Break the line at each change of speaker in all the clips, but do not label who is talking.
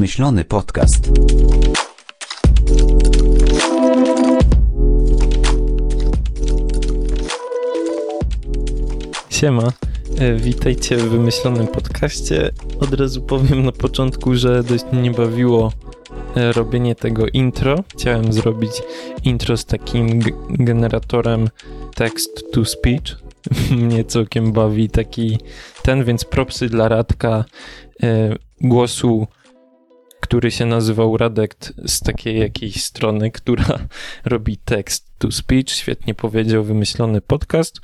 Wymyślony podcast.
Siema, e, witajcie w wymyślonym podcaście. Od razu powiem na początku, że dość mnie bawiło e, robienie tego intro. Chciałem zrobić intro z takim generatorem text to speech. mnie całkiem bawi taki ten, więc propsy dla Radka e, głosu który się nazywał Radekt z takiej jakiejś strony, która robi text to speech. Świetnie powiedział wymyślony podcast.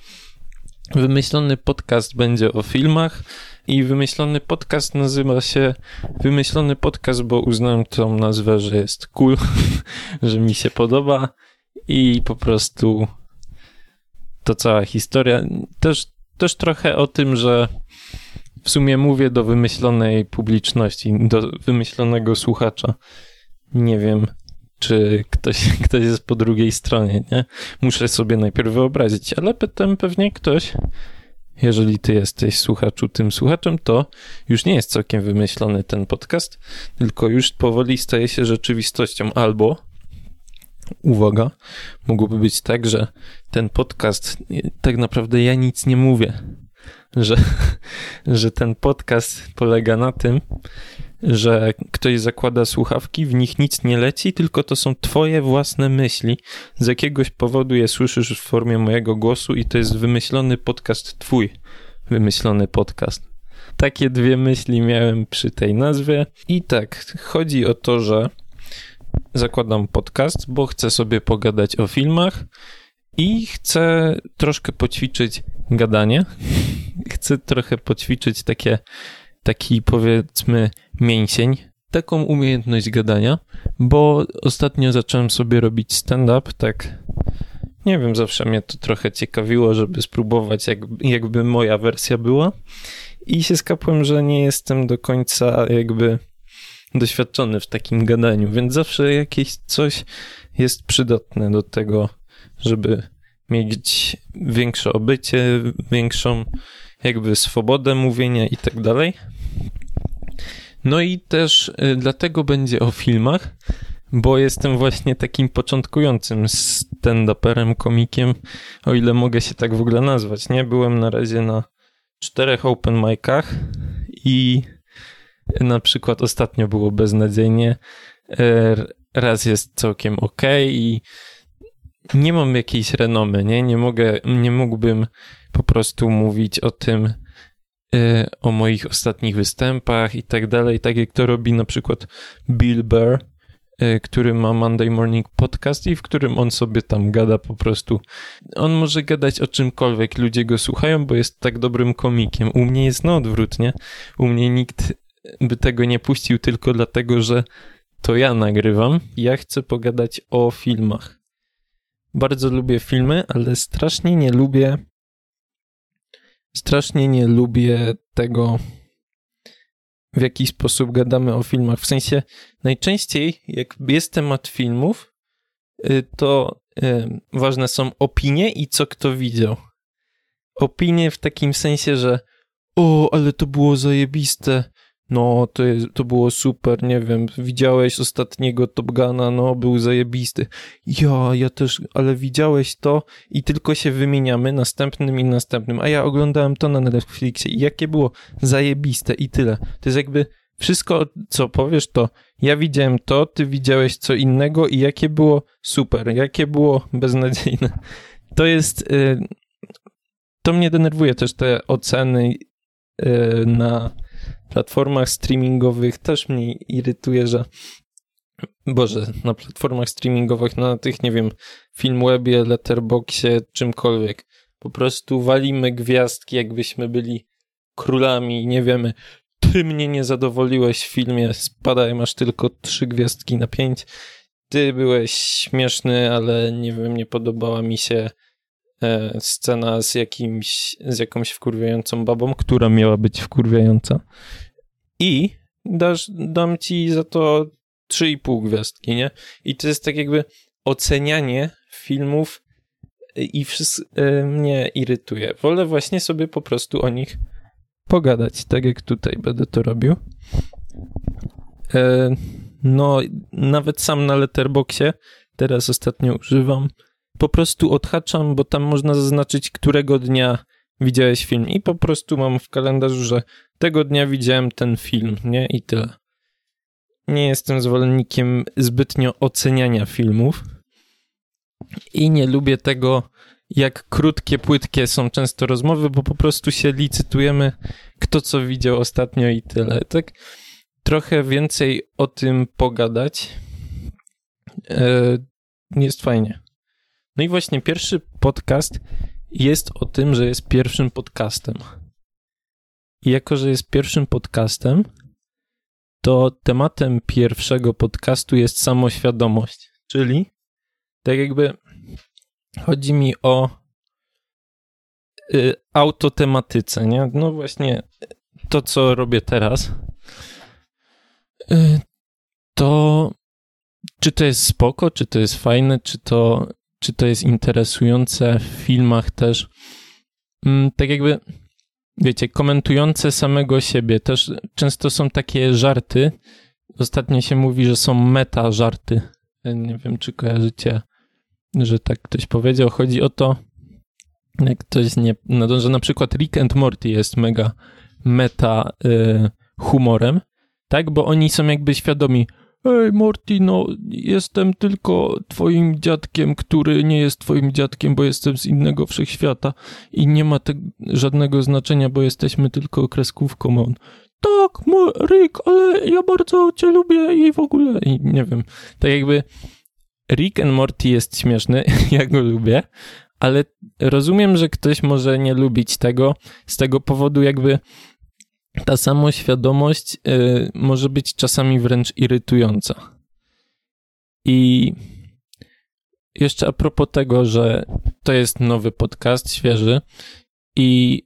Wymyślony podcast będzie o filmach i wymyślony podcast nazywa się Wymyślony podcast, bo uznałem tą nazwę, że jest cool, że mi się podoba i po prostu to cała historia. Też, też trochę o tym, że w sumie mówię do wymyślonej publiczności, do wymyślonego słuchacza. Nie wiem, czy ktoś, ktoś jest po drugiej stronie, nie? Muszę sobie najpierw wyobrazić, ale potem pewnie ktoś, jeżeli ty jesteś słuchaczu tym słuchaczem, to już nie jest całkiem wymyślony ten podcast, tylko już powoli staje się rzeczywistością. Albo, uwaga, mogłoby być tak, że ten podcast, tak naprawdę ja nic nie mówię, że, że ten podcast polega na tym, że ktoś zakłada słuchawki, w nich nic nie leci, tylko to są twoje własne myśli. Z jakiegoś powodu je słyszysz w formie mojego głosu i to jest wymyślony podcast twój. Wymyślony podcast. Takie dwie myśli miałem przy tej nazwie. I tak, chodzi o to, że zakładam podcast, bo chcę sobie pogadać o filmach i chcę troszkę poćwiczyć gadanie. Chcę trochę poćwiczyć takie, taki powiedzmy mięsień, taką umiejętność gadania, bo ostatnio zacząłem sobie robić stand-up, tak nie wiem, zawsze mnie to trochę ciekawiło, żeby spróbować, jak, jakby moja wersja była. I się skapłem, że nie jestem do końca jakby doświadczony w takim gadaniu, więc zawsze jakieś coś jest przydatne do tego, żeby mieć większe obycie, większą jakby swobodę mówienia i tak dalej. No i też y, dlatego będzie o filmach, bo jestem właśnie takim początkującym stand-uperem, komikiem, o ile mogę się tak w ogóle nazwać, nie? Byłem na razie na czterech open micach i na przykład ostatnio było beznadziejnie, e, raz jest całkiem ok i nie mam jakiejś renomy, nie? Nie mogę, nie mógłbym po prostu mówić o tym, y, o moich ostatnich występach i tak dalej, tak jak to robi na przykład Bill Burr, y, który ma Monday Morning Podcast i w którym on sobie tam gada po prostu. On może gadać o czymkolwiek, ludzie go słuchają, bo jest tak dobrym komikiem. U mnie jest na odwrót, nie? U mnie nikt by tego nie puścił tylko dlatego, że to ja nagrywam. Ja chcę pogadać o filmach. Bardzo lubię filmy, ale strasznie nie lubię strasznie nie lubię tego, w jaki sposób gadamy o filmach. W sensie, najczęściej, jak jest temat filmów, y, to y, ważne są opinie i co kto widział. Opinie w takim sensie, że o, ale to było zajebiste, no, to, jest, to było super, nie wiem, widziałeś ostatniego Top Guna, no, był zajebisty. Ja, ja też, ale widziałeś to i tylko się wymieniamy następnym i następnym, a ja oglądałem to na Netflixie i jakie było zajebiste i tyle. To jest jakby wszystko, co powiesz, to ja widziałem to, ty widziałeś co innego i jakie było super, jakie było beznadziejne. To jest, y, to mnie denerwuje też te oceny y, na platformach streamingowych też mnie irytuje, że Boże, na platformach streamingowych, na tych, nie wiem, Filmwebie, Letterboxie, czymkolwiek. Po prostu walimy gwiazdki, jakbyśmy byli królami i nie wiemy, ty mnie nie zadowoliłeś w filmie, spadaj, masz tylko trzy gwiazdki na pięć. Ty byłeś śmieszny, ale nie wiem, nie podobała mi się e, scena z jakimś, z jakąś wkurwiającą babą, która miała być wkurwiająca i dasz, dam ci za to 3,5 gwiazdki, nie? I to jest tak jakby ocenianie filmów i wszystko e, mnie irytuje. Wolę właśnie sobie po prostu o nich pogadać, tak jak tutaj będę to robił. E, no, nawet sam na Letterboxie, teraz ostatnio używam, po prostu odhaczam, bo tam można zaznaczyć, którego dnia widziałeś film i po prostu mam w kalendarzu, że tego dnia widziałem ten film, nie? I tyle. Nie jestem zwolennikiem zbytnio oceniania filmów i nie lubię tego, jak krótkie, płytkie są często rozmowy, bo po prostu się licytujemy, kto co widział ostatnio i tyle. Tak trochę więcej o tym pogadać e, jest fajnie. No i właśnie pierwszy podcast jest o tym, że jest pierwszym podcastem. I jako, że jest pierwszym podcastem, to tematem pierwszego podcastu jest samoświadomość, czyli tak jakby chodzi mi o y, autotematyce, nie? No właśnie to, co robię teraz, y, to czy to jest spoko, czy to jest fajne, czy to, czy to jest interesujące w filmach też. Mm, tak jakby, wiecie, komentujące samego siebie. Też często są takie żarty. Ostatnio się mówi, że są meta żarty. Nie wiem, czy kojarzycie, że tak ktoś powiedział. Chodzi o to, jak ktoś nie, no, że na przykład Rick and Morty jest mega meta y, humorem, tak? Bo oni są jakby świadomi, Ej, Morty, no, jestem tylko twoim dziadkiem, który nie jest twoim dziadkiem, bo jestem z innego wszechświata i nie ma żadnego znaczenia, bo jesteśmy tylko kreskówką. On, tak, Rick, ale ja bardzo cię lubię i w ogóle, i nie wiem. Tak jakby Rick and Morty jest śmieszny, ja go lubię, ale rozumiem, że ktoś może nie lubić tego z tego powodu jakby ta samoświadomość y, może być czasami wręcz irytująca. I jeszcze a propos tego, że to jest nowy podcast, świeży i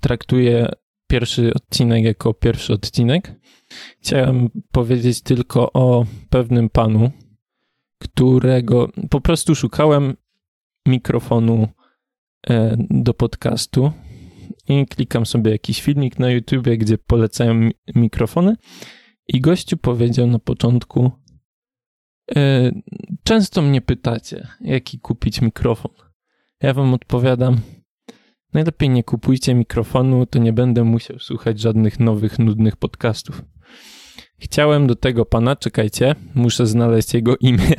traktuję pierwszy odcinek jako pierwszy odcinek. Chciałem powiedzieć tylko o pewnym panu, którego po prostu szukałem mikrofonu e, do podcastu i klikam sobie jakiś filmik na YouTubie, gdzie polecają mikrofony i gościu powiedział na początku e, często mnie pytacie, jaki kupić mikrofon. Ja wam odpowiadam najlepiej nie kupujcie mikrofonu, to nie będę musiał słuchać żadnych nowych, nudnych podcastów. Chciałem do tego pana, czekajcie, muszę znaleźć jego imię.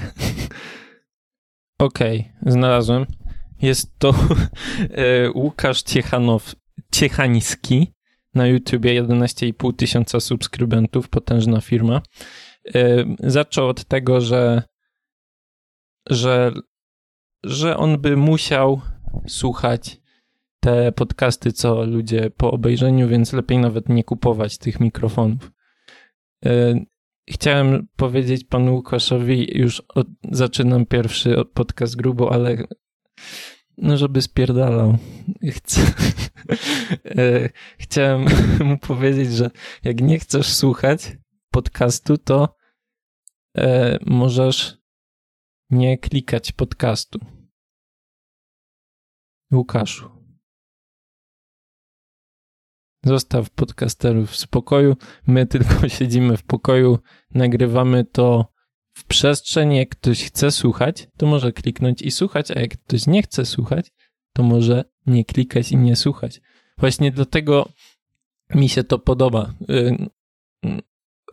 Okej, okay, znalazłem. Jest to e, Łukasz Ciechanow, Ciechański na YouTubie, 11,5 tysiąca subskrybentów, potężna firma. E, zaczął od tego, że, że, że on by musiał słuchać te podcasty, co ludzie po obejrzeniu, więc lepiej nawet nie kupować tych mikrofonów. E, chciałem powiedzieć panu Łukaszowi, już od, zaczynam pierwszy podcast grubo, ale żeby spierdalał. Chcę, e, chciałem mu powiedzieć, że jak nie chcesz słuchać podcastu, to e, możesz nie klikać podcastu. Łukaszu. Zostaw podcasterów w spokoju. My tylko siedzimy w pokoju, nagrywamy to przestrzeń, jak ktoś chce słuchać, to może kliknąć i słuchać, a jak ktoś nie chce słuchać, to może nie klikać i nie słuchać. Właśnie dlatego mi się to podoba. Y,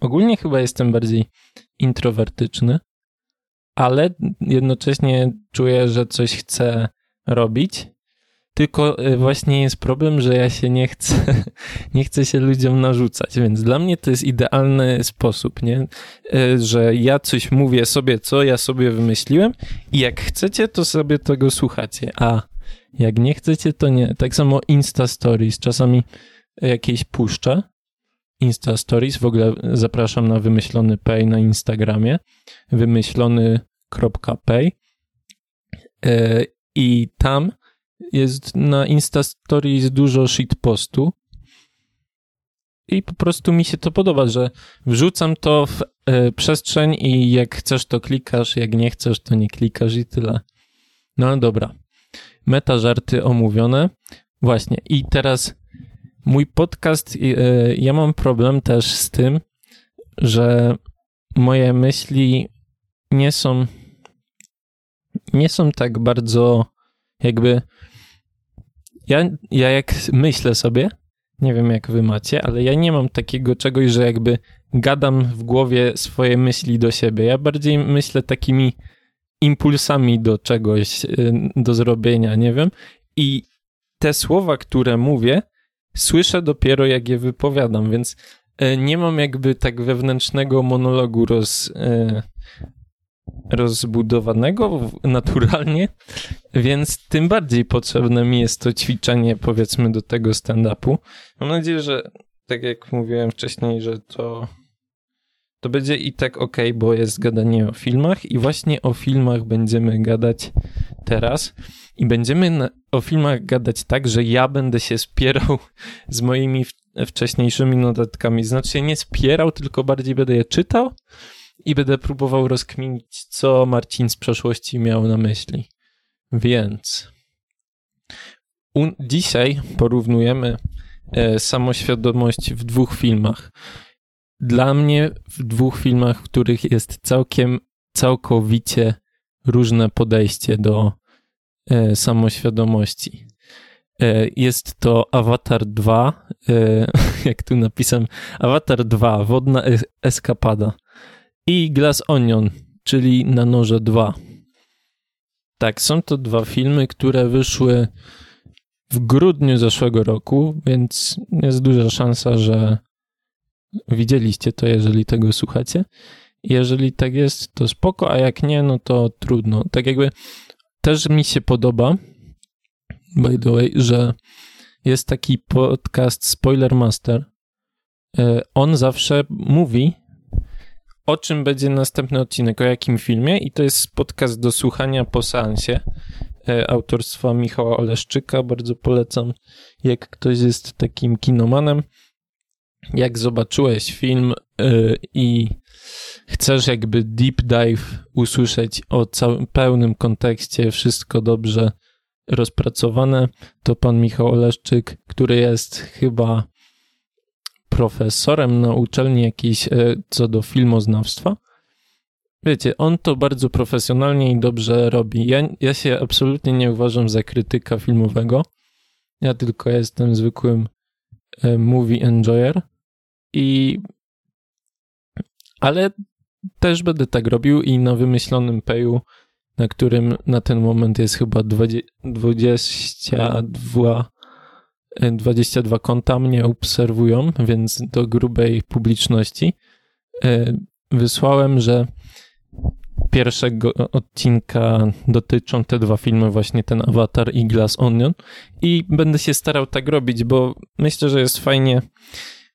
ogólnie chyba jestem bardziej introwertyczny, ale jednocześnie czuję, że coś chcę robić tylko y, właśnie jest problem, że ja się nie chcę, nie chcę się ludziom narzucać, więc dla mnie to jest idealny sposób, nie? Y, że ja coś mówię sobie, co ja sobie wymyśliłem i jak chcecie, to sobie tego słuchacie, a jak nie chcecie, to nie. Tak samo Insta Stories, czasami jakieś puszczę, Insta Stories, w ogóle zapraszam na wymyślony pay na Instagramie, wymyślony.pay y, i tam jest na Insta Stories dużo shitpostu i po prostu mi się to podoba, że wrzucam to w e, przestrzeń i jak chcesz to klikasz, jak nie chcesz to nie klikasz i tyle. No dobra. Meta żarty omówione. Właśnie. I teraz mój podcast, e, ja mam problem też z tym, że moje myśli nie są nie są tak bardzo jakby ja, ja jak myślę sobie, nie wiem jak wy macie, ale ja nie mam takiego czegoś, że jakby gadam w głowie swoje myśli do siebie. Ja bardziej myślę takimi impulsami do czegoś, y, do zrobienia, nie wiem. I te słowa, które mówię, słyszę dopiero jak je wypowiadam, więc y, nie mam jakby tak wewnętrznego monologu roz, y, rozbudowanego naturalnie, więc tym bardziej potrzebne mi jest to ćwiczenie, powiedzmy, do tego stand-upu. Mam nadzieję, że tak jak mówiłem wcześniej, że to, to będzie i tak ok, bo jest gadanie o filmach i właśnie o filmach będziemy gadać teraz i będziemy na, o filmach gadać tak, że ja będę się spierał z moimi wcześniejszymi notatkami. Znaczy nie spierał, tylko bardziej będę je czytał i będę próbował rozkminić, co Marcin z przeszłości miał na myśli. Więc dzisiaj porównujemy e, samoświadomość w dwóch filmach. Dla mnie w dwóch filmach, w których jest całkiem, całkowicie różne podejście do e, samoświadomości. E, jest to Avatar 2, e, jak tu napisałem, Avatar 2, wodna eskapada i Glass Onion, czyli Na Noże 2. Tak, są to dwa filmy, które wyszły w grudniu zeszłego roku, więc jest duża szansa, że widzieliście to, jeżeli tego słuchacie. Jeżeli tak jest, to spoko, a jak nie, no to trudno. Tak jakby też mi się podoba, by the way, że jest taki podcast Spoiler Master. E, on zawsze mówi, o czym będzie następny odcinek, o jakim filmie? I to jest podcast do słuchania po seansie e, autorstwa Michała Oleszczyka, bardzo polecam, jak ktoś jest takim kinomanem. Jak zobaczyłeś film yy, i chcesz jakby deep dive usłyszeć o całym pełnym kontekście, wszystko dobrze rozpracowane, to pan Michał Oleszczyk, który jest chyba profesorem na uczelni jakiejś e, co do filmoznawstwa. Wiecie, on to bardzo profesjonalnie i dobrze robi. Ja, ja się absolutnie nie uważam za krytyka filmowego. Ja tylko jestem zwykłym e, movie enjoyer i ale też będę tak robił i na wymyślonym payu, na którym na ten moment jest chyba 20, 22 22 konta mnie obserwują, więc do grubej publiczności. E, wysłałem, że pierwszego odcinka dotyczą te dwa filmy, właśnie ten Avatar i Glass Onion. I będę się starał tak robić, bo myślę, że jest fajnie.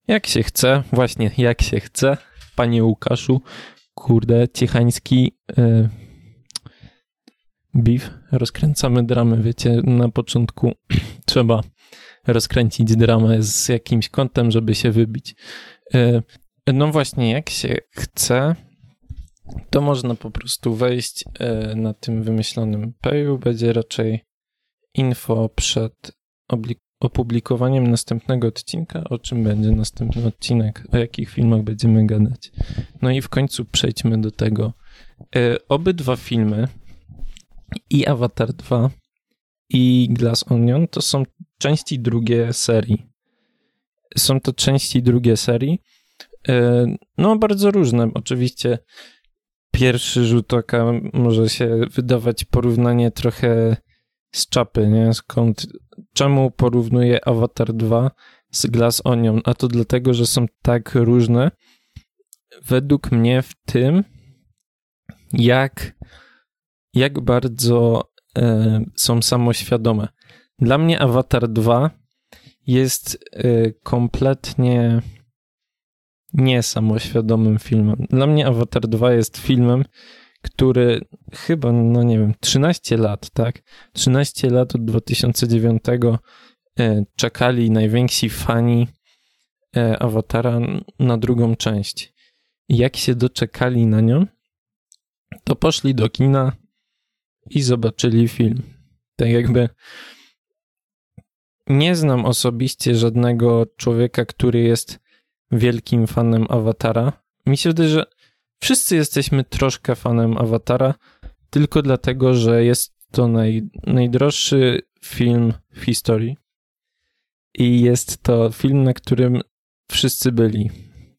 Jak się chce, właśnie jak się chce, panie Łukaszu, kurde, ciechański yy, beef, rozkręcamy dramy, wiecie, na początku trzeba rozkręcić dramę z jakimś kątem, żeby się wybić. E, no właśnie, jak się chce, to można po prostu wejść e, na tym wymyślonym payu. Będzie raczej info przed opublikowaniem następnego odcinka, o czym będzie następny odcinek, o jakich filmach będziemy gadać. No i w końcu przejdźmy do tego. E, obydwa filmy, i Avatar 2, i Glass Onion, to są części drugie serii. Są to części drugie serii. E, no, bardzo różne. Oczywiście pierwszy rzut oka może się wydawać porównanie trochę z czapy, nie? Skąd, czemu porównuję Avatar 2 z Glass Onion? A to dlatego, że są tak różne. Według mnie w tym, jak, jak bardzo e, są samoświadome. Dla mnie Avatar 2 jest y, kompletnie niesamoświadomym filmem. Dla mnie Avatar 2 jest filmem, który chyba, no nie wiem, 13 lat, tak? 13 lat od 2009 y, czekali najwięksi fani y, Awatara na drugą część. I jak się doczekali na nią, to poszli do kina i zobaczyli film. Tak jakby nie znam osobiście żadnego człowieka, który jest wielkim fanem Awatara, Mi się wydaje, że wszyscy jesteśmy troszkę fanem Awatara, tylko dlatego, że jest to naj, najdroższy film w historii. I jest to film, na którym wszyscy byli.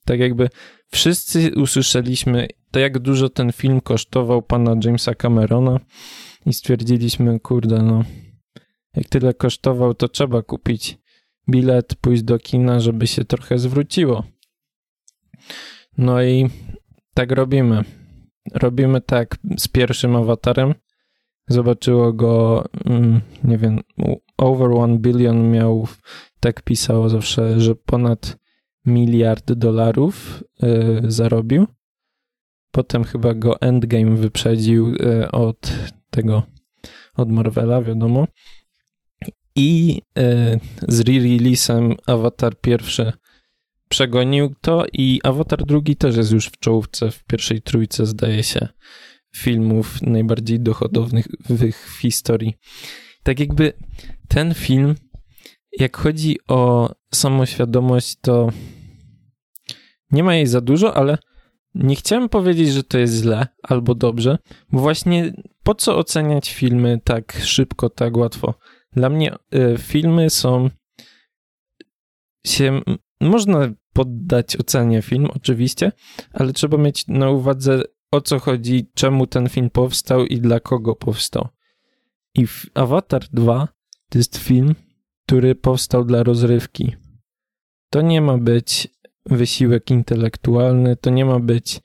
Tak jakby wszyscy usłyszeliśmy, to jak dużo ten film kosztował pana Jamesa Camerona i stwierdziliśmy, kurde, no, jak tyle kosztował, to trzeba kupić bilet, pójść do kina, żeby się trochę zwróciło. No i tak robimy. Robimy tak z pierwszym awatarem. Zobaczyło go, mm, nie wiem, over one billion miał, tak pisało zawsze, że ponad miliard dolarów y, zarobił. Potem chyba go Endgame wyprzedził y, od tego, od Marvela, wiadomo. I y, z re-releasem Avatar pierwszy przegonił to i Avatar drugi też jest już w czołówce, w pierwszej trójce zdaje się filmów najbardziej dochodowych w historii. Tak jakby ten film, jak chodzi o samoświadomość, to nie ma jej za dużo, ale nie chciałem powiedzieć, że to jest źle albo dobrze, bo właśnie po co oceniać filmy tak szybko, tak łatwo? Dla mnie y, filmy są się można poddać ocenie film, oczywiście, ale trzeba mieć na uwadze o co chodzi, czemu ten film powstał i dla kogo powstał. I Avatar 2 to jest film, który powstał dla rozrywki. To nie ma być wysiłek intelektualny, to nie ma być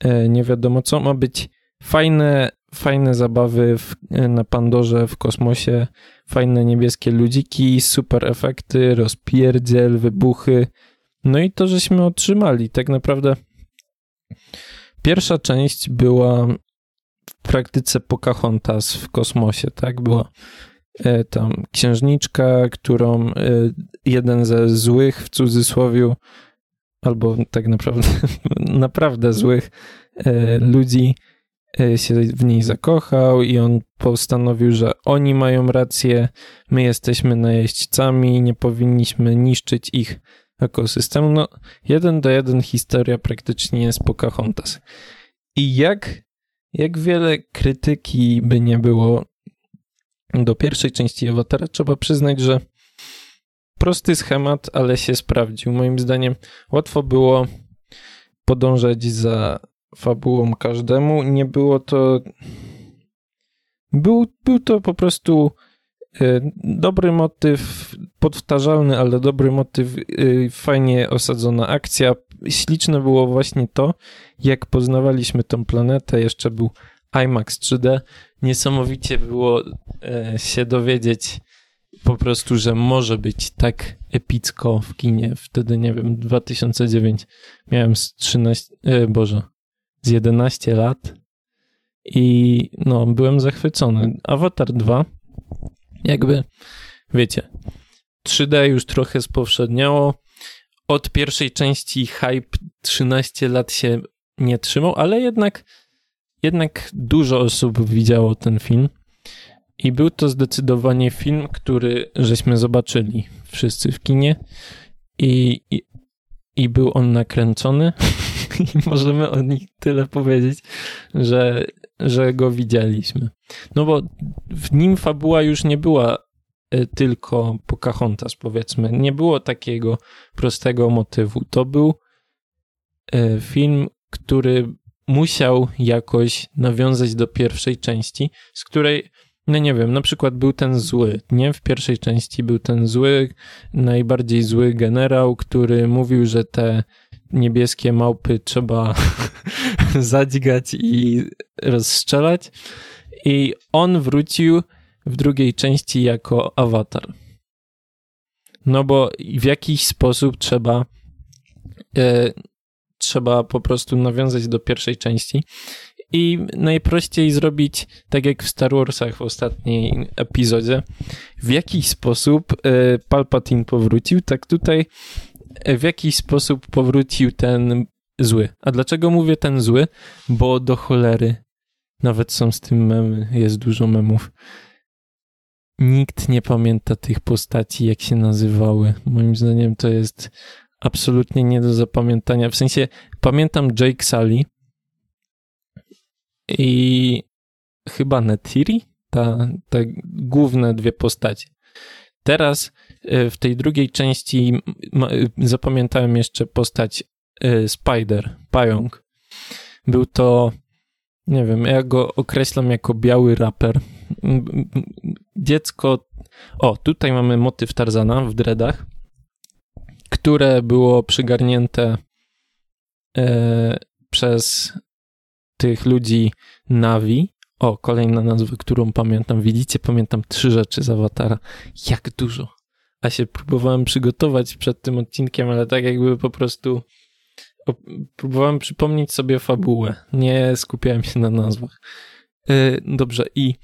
e, nie wiadomo co, ma być fajne, fajne zabawy w, e, na Pandorze w kosmosie, fajne niebieskie ludziki, super efekty, rozpierdziel, wybuchy. No i to, żeśmy otrzymali. Tak naprawdę pierwsza część była w praktyce Pocahontas w kosmosie, tak? Była e, tam księżniczka, którą e, jeden ze złych w cudzysłowie, albo tak naprawdę naprawdę złych e, ludzi się w niej zakochał i on postanowił, że oni mają rację, my jesteśmy najeźdźcami, nie powinniśmy niszczyć ich ekosystemu. No, jeden do jeden historia praktycznie jest Pocahontas. I jak, jak wiele krytyki by nie było do pierwszej części Awatara, trzeba przyznać, że prosty schemat, ale się sprawdził. Moim zdaniem łatwo było podążać za fabułą każdemu. Nie było to. Był, był to po prostu e, dobry motyw, podwtarzalny, ale dobry motyw, e, fajnie osadzona akcja. Śliczne było właśnie to, jak poznawaliśmy tą planetę. Jeszcze był IMAX 3D. Niesamowicie było e, się dowiedzieć po prostu, że może być tak epicko w kinie. Wtedy, nie wiem, 2009 miałem z 13, Boże, z 11 lat i no, byłem zachwycony. Avatar 2, jakby, wiecie, 3D już trochę spowszedniało. Od pierwszej części hype 13 lat się nie trzymał, ale jednak, jednak dużo osób widziało ten film. I był to zdecydowanie film, który żeśmy zobaczyli wszyscy w kinie. I, i, i był on nakręcony. i możemy o nich tyle powiedzieć, że, że go widzieliśmy. No bo w nim fabuła już nie była e, tylko Pocahontas, powiedzmy. Nie było takiego prostego motywu. To był e, film, który musiał jakoś nawiązać do pierwszej części, z której no nie wiem, na przykład był ten zły, nie? W pierwszej części był ten zły, najbardziej zły generał, który mówił, że te niebieskie małpy trzeba zadźgać i rozstrzelać. I on wrócił w drugiej części jako awatar. No bo w jakiś sposób trzeba e, trzeba po prostu nawiązać do pierwszej części i najprościej zrobić tak jak w Star Warsach w ostatniej epizodzie. W jakiś sposób e, Palpatine powrócił, tak tutaj w jakiś sposób powrócił ten zły. A dlaczego mówię ten zły? Bo do cholery nawet są z tym memy, jest dużo memów. Nikt nie pamięta tych postaci, jak się nazywały. Moim zdaniem to jest absolutnie nie do zapamiętania. W sensie pamiętam Jake Sully i chyba Netiri, ta, te główne dwie postacie. Teraz w tej drugiej części zapamiętałem jeszcze postać y, Spider, Pająk. Był to, nie wiem, ja go określam jako biały raper. Dziecko, o, tutaj mamy motyw Tarzana w dreadach, które było przygarnięte e, przez tych ludzi Navi. O, kolejna nazwa, którą pamiętam. Widzicie, pamiętam trzy rzeczy z Awatara. Jak dużo. A się próbowałem przygotować przed tym odcinkiem, ale tak jakby po prostu próbowałem przypomnieć sobie fabułę. Nie skupiałem się na nazwach. Yy, dobrze, i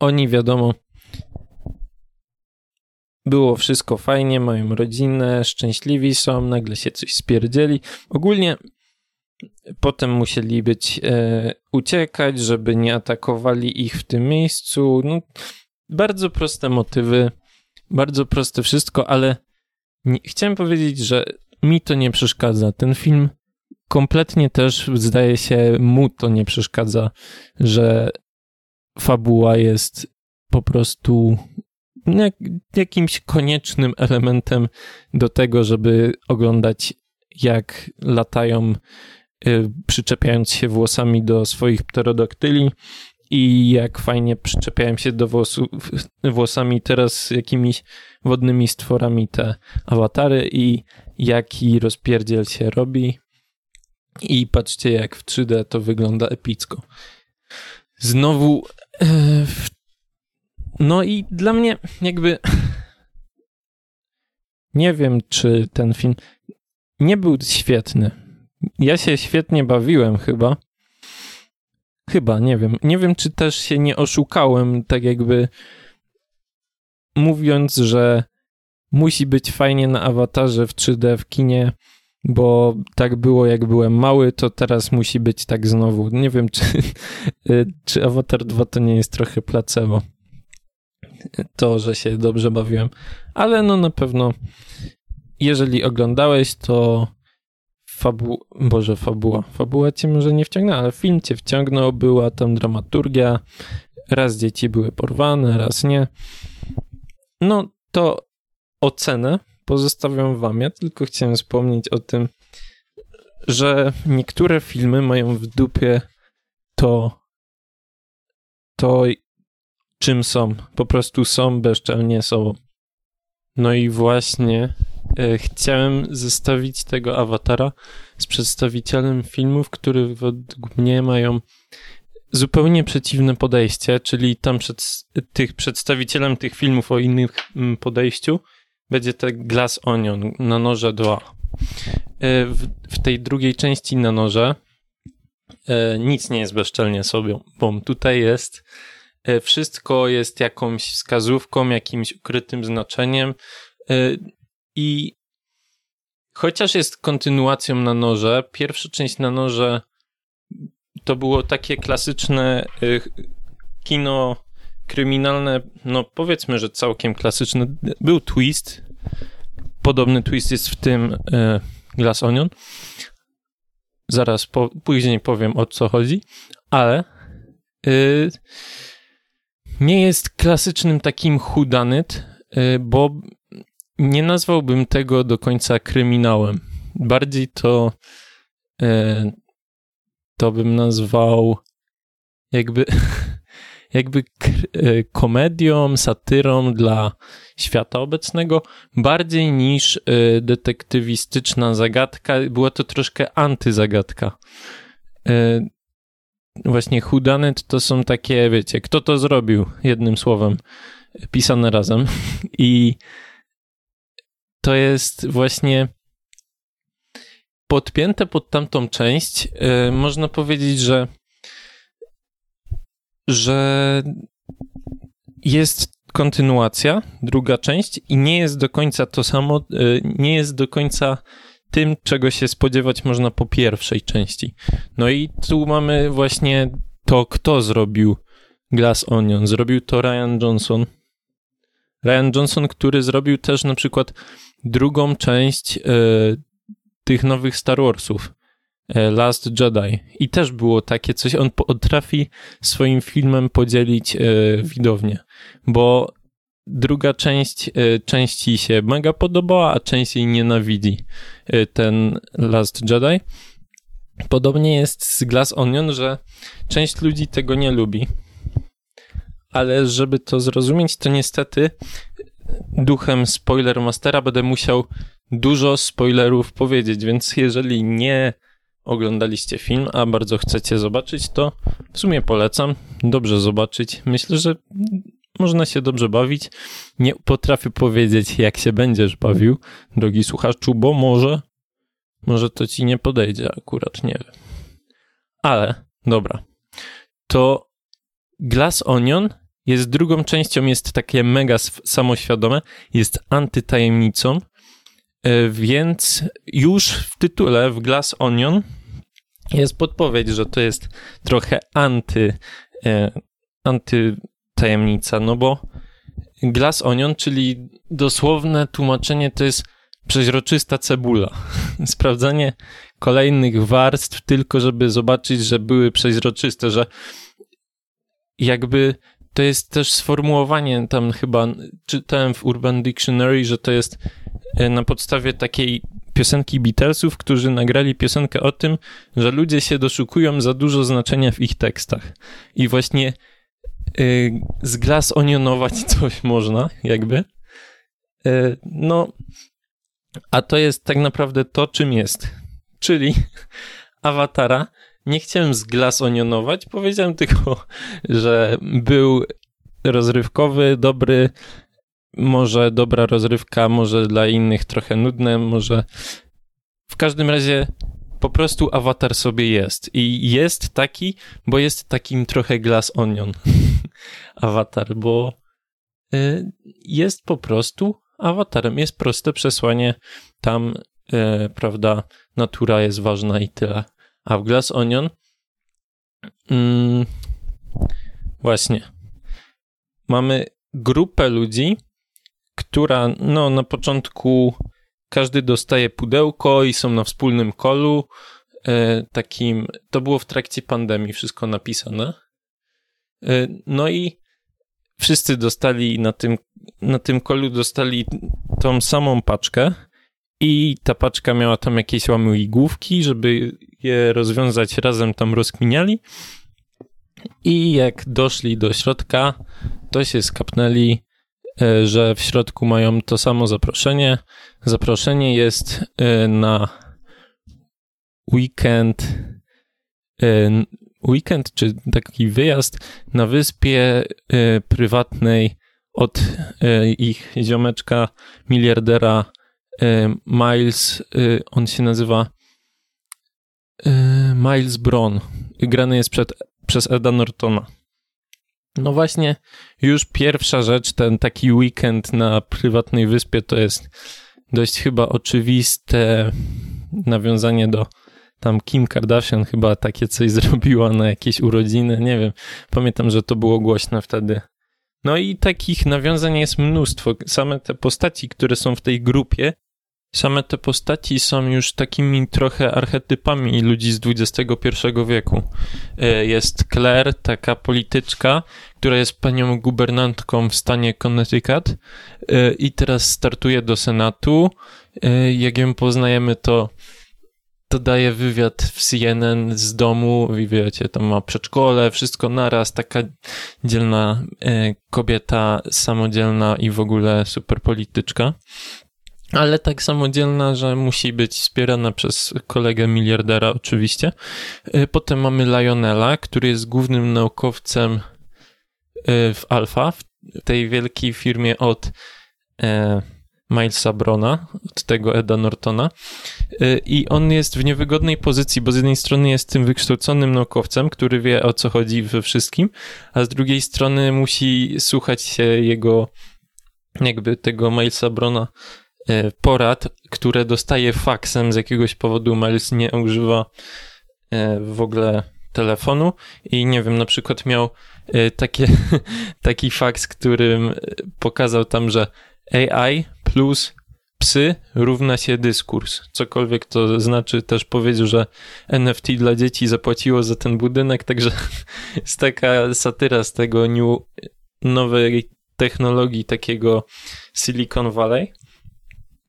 oni, wiadomo, było wszystko fajnie, mają rodzinę, szczęśliwi są, nagle się coś spierdzieli. Ogólnie potem musieli być e, uciekać, żeby nie atakowali ich w tym miejscu. No, bardzo proste motywy, bardzo proste wszystko, ale nie, chciałem powiedzieć, że mi to nie przeszkadza. Ten film kompletnie też, zdaje się, mu to nie przeszkadza, że fabuła jest po prostu jakimś koniecznym elementem do tego, żeby oglądać, jak latają, y, przyczepiając się włosami do swoich pterodaktyli i jak fajnie przyczepiają się do włosów, włosami teraz jakimiś wodnymi stworami te awatary i jaki rozpierdziel się robi. I patrzcie, jak w 3D to wygląda epicko. Znowu e, no i dla mnie jakby nie wiem, czy ten film nie był świetny. Ja się świetnie bawiłem chyba. Chyba, nie wiem. Nie wiem, czy też się nie oszukałem, tak jakby mówiąc, że musi być fajnie na awatarze w 3D w kinie, bo tak było jak byłem mały, to teraz musi być tak znowu. Nie wiem, czy, czy Avatar 2 to nie jest trochę placebo to, że się dobrze bawiłem. Ale no na pewno, jeżeli oglądałeś, to fabu... Boże, fabuła. Fabuła cię może nie wciągnęła, ale film cię wciągnął, była tam dramaturgia. Raz dzieci były porwane, raz nie. No to ocenę pozostawiam wam. Ja tylko chciałem wspomnieć o tym, że niektóre filmy mają w dupie to, to czym są. Po prostu są bezczelnie sobą. No i właśnie chciałem zestawić tego awatara z przedstawicielem filmów, które według mnie mają zupełnie przeciwne podejście, czyli tam przed, tych przedstawicielem tych filmów o innym podejściu będzie te Glass Onion na noże 2. E, w, w tej drugiej części na noże e, nic nie jest bezczelnie sobie, bo tutaj jest E, wszystko jest jakąś wskazówką, jakimś ukrytym znaczeniem e, i chociaż jest kontynuacją na noże, pierwsza część na noże to było takie klasyczne e, kino kryminalne, no powiedzmy, że całkiem klasyczne. Był twist, podobny twist jest w tym Glass Onion. Zaraz po, później powiem o co chodzi, ale yy, nie jest klasycznym takim hudanyt, y, bo nie nazwałbym tego do końca kryminałem. Bardziej to y, to bym nazwał jakby jakby y, komedią, satyrą dla świata obecnego, bardziej niż detektywistyczna zagadka. Była to troszkę antyzagadka właśnie hudanet to są takie, wiecie, kto to zrobił, jednym słowem, pisane razem. I to jest właśnie podpięte pod tamtą część. Yy, można powiedzieć, że że jest kontynuacja, druga część i nie jest do końca to samo, yy, nie jest do końca tym, czego się spodziewać można po pierwszej części. No i tu mamy właśnie to, kto zrobił Glass Onion. Zrobił to Ryan Johnson. Ryan Johnson, który zrobił też na przykład drugą część e, tych nowych Star Warsów. E, Last Jedi. I też było takie coś, on potrafi swoim filmem podzielić e, widownię, bo druga część części się mega podobała, a część jej nienawidzi. Ten Last Jedi. Podobnie jest z Glass Onion, że część ludzi tego nie lubi. Ale żeby to zrozumieć, to niestety duchem spoiler mastera będę musiał dużo spoilerów powiedzieć, więc jeżeli nie oglądaliście film, a bardzo chcecie zobaczyć, to w sumie polecam. Dobrze zobaczyć. Myślę, że można się dobrze bawić. Nie potrafię powiedzieć, jak się będziesz bawił, drogi słuchaczu, bo może, może to ci nie podejdzie akurat, nie wiem. Ale, dobra. To Glass Onion jest drugą częścią, jest takie mega samoświadome, jest antytajemnicą, e, więc już w tytule w Glass Onion jest podpowiedź, że to jest trochę anty, e, antytajemnica, no bo Glass Onion, czyli dosłowne tłumaczenie to jest przeźroczysta cebula. Sprawdzanie kolejnych warstw tylko, żeby zobaczyć, że były przeźroczyste, że jakby to jest też sformułowanie tam chyba, czytałem w Urban Dictionary, że to jest e, na podstawie takiej piosenki Beatlesów, którzy nagrali piosenkę o tym, że ludzie się doszukują za dużo znaczenia w ich tekstach. I właśnie yy, zglas onionować coś można, jakby. Yy, no, a to jest tak naprawdę to, czym jest. Czyli awatara. Nie chciałem zglas onionować, powiedziałem tylko, że był rozrywkowy, dobry, może dobra rozrywka, może dla innych trochę nudne, może w każdym razie po prostu awatar sobie jest. I jest taki, bo jest takim trochę glass onion awatar, bo y, jest po prostu awatarem. Jest proste przesłanie tam, y, prawda, natura jest ważna i tyle. A w Glass Onion mm, właśnie mamy grupę ludzi, która no, na początku każdy dostaje pudełko i są na wspólnym kolu. E, takim, to było w trakcie pandemii wszystko napisane. E, no i wszyscy dostali na tym, na tym kolu dostali tą samą paczkę i ta paczka miała tam jakieś łamigłówki, żeby je rozwiązać razem tam rozkminiali. I jak doszli do środka, to się skapnęli E, że w środku mają to samo zaproszenie. Zaproszenie jest e, na weekend, e, weekend czy taki wyjazd na wyspie prywatnej od ich ziomeczka, miliardera Miles, on się nazywa Miles Bron. Grany jest przed, przez Eda Nortona. No właśnie, już pierwsza rzecz, ten taki weekend na prywatnej wyspie to jest dość chyba oczywiste nawiązanie do tam Kim Kardashian chyba takie coś zrobiła na jakieś urodziny, nie wiem. Pamiętam, że to było głośne wtedy. No i takich nawiązań jest mnóstwo. Same te postaci, które są w tej grupie, Same te postaci są już takimi trochę archetypami ludzi z XXI wieku. E, jest Claire, taka polityczka, która jest panią gubernantką w stanie Connecticut e, i teraz startuje do Senatu. E, jak ją poznajemy, to to daje wywiad w CNN z domu i wiecie, tam ma przedszkole, wszystko naraz, taka dzielna kobieta, samodzielna i w ogóle super polityczka ale tak samodzielna, że musi być wspierana przez kolegę miliardera oczywiście. E, potem mamy Lionela, który jest głównym naukowcem e, w Alpha, w tej wielkiej firmie od e, Milesa Brona, od tego Eda Nortona. I on jest w niewygodnej pozycji, bo z jednej strony jest tym wykształconym naukowcem, który wie o co chodzi we wszystkim, a z drugiej strony musi słuchać się jego, jakby tego Milesa Brona porad, które dostaje faksem z jakiegoś powodu Miles nie używa e, w ogóle telefonu i nie wiem, na przykład miał y, takie, taki fakt, którym pokazał tam, że AI plus psy równa się dyskurs. Cokolwiek to znaczy, też powiedział, że NFT dla dzieci zapłaciło za ten budynek, także jest taka satyra z tego new, nowej technologii takiego Silicon Valley.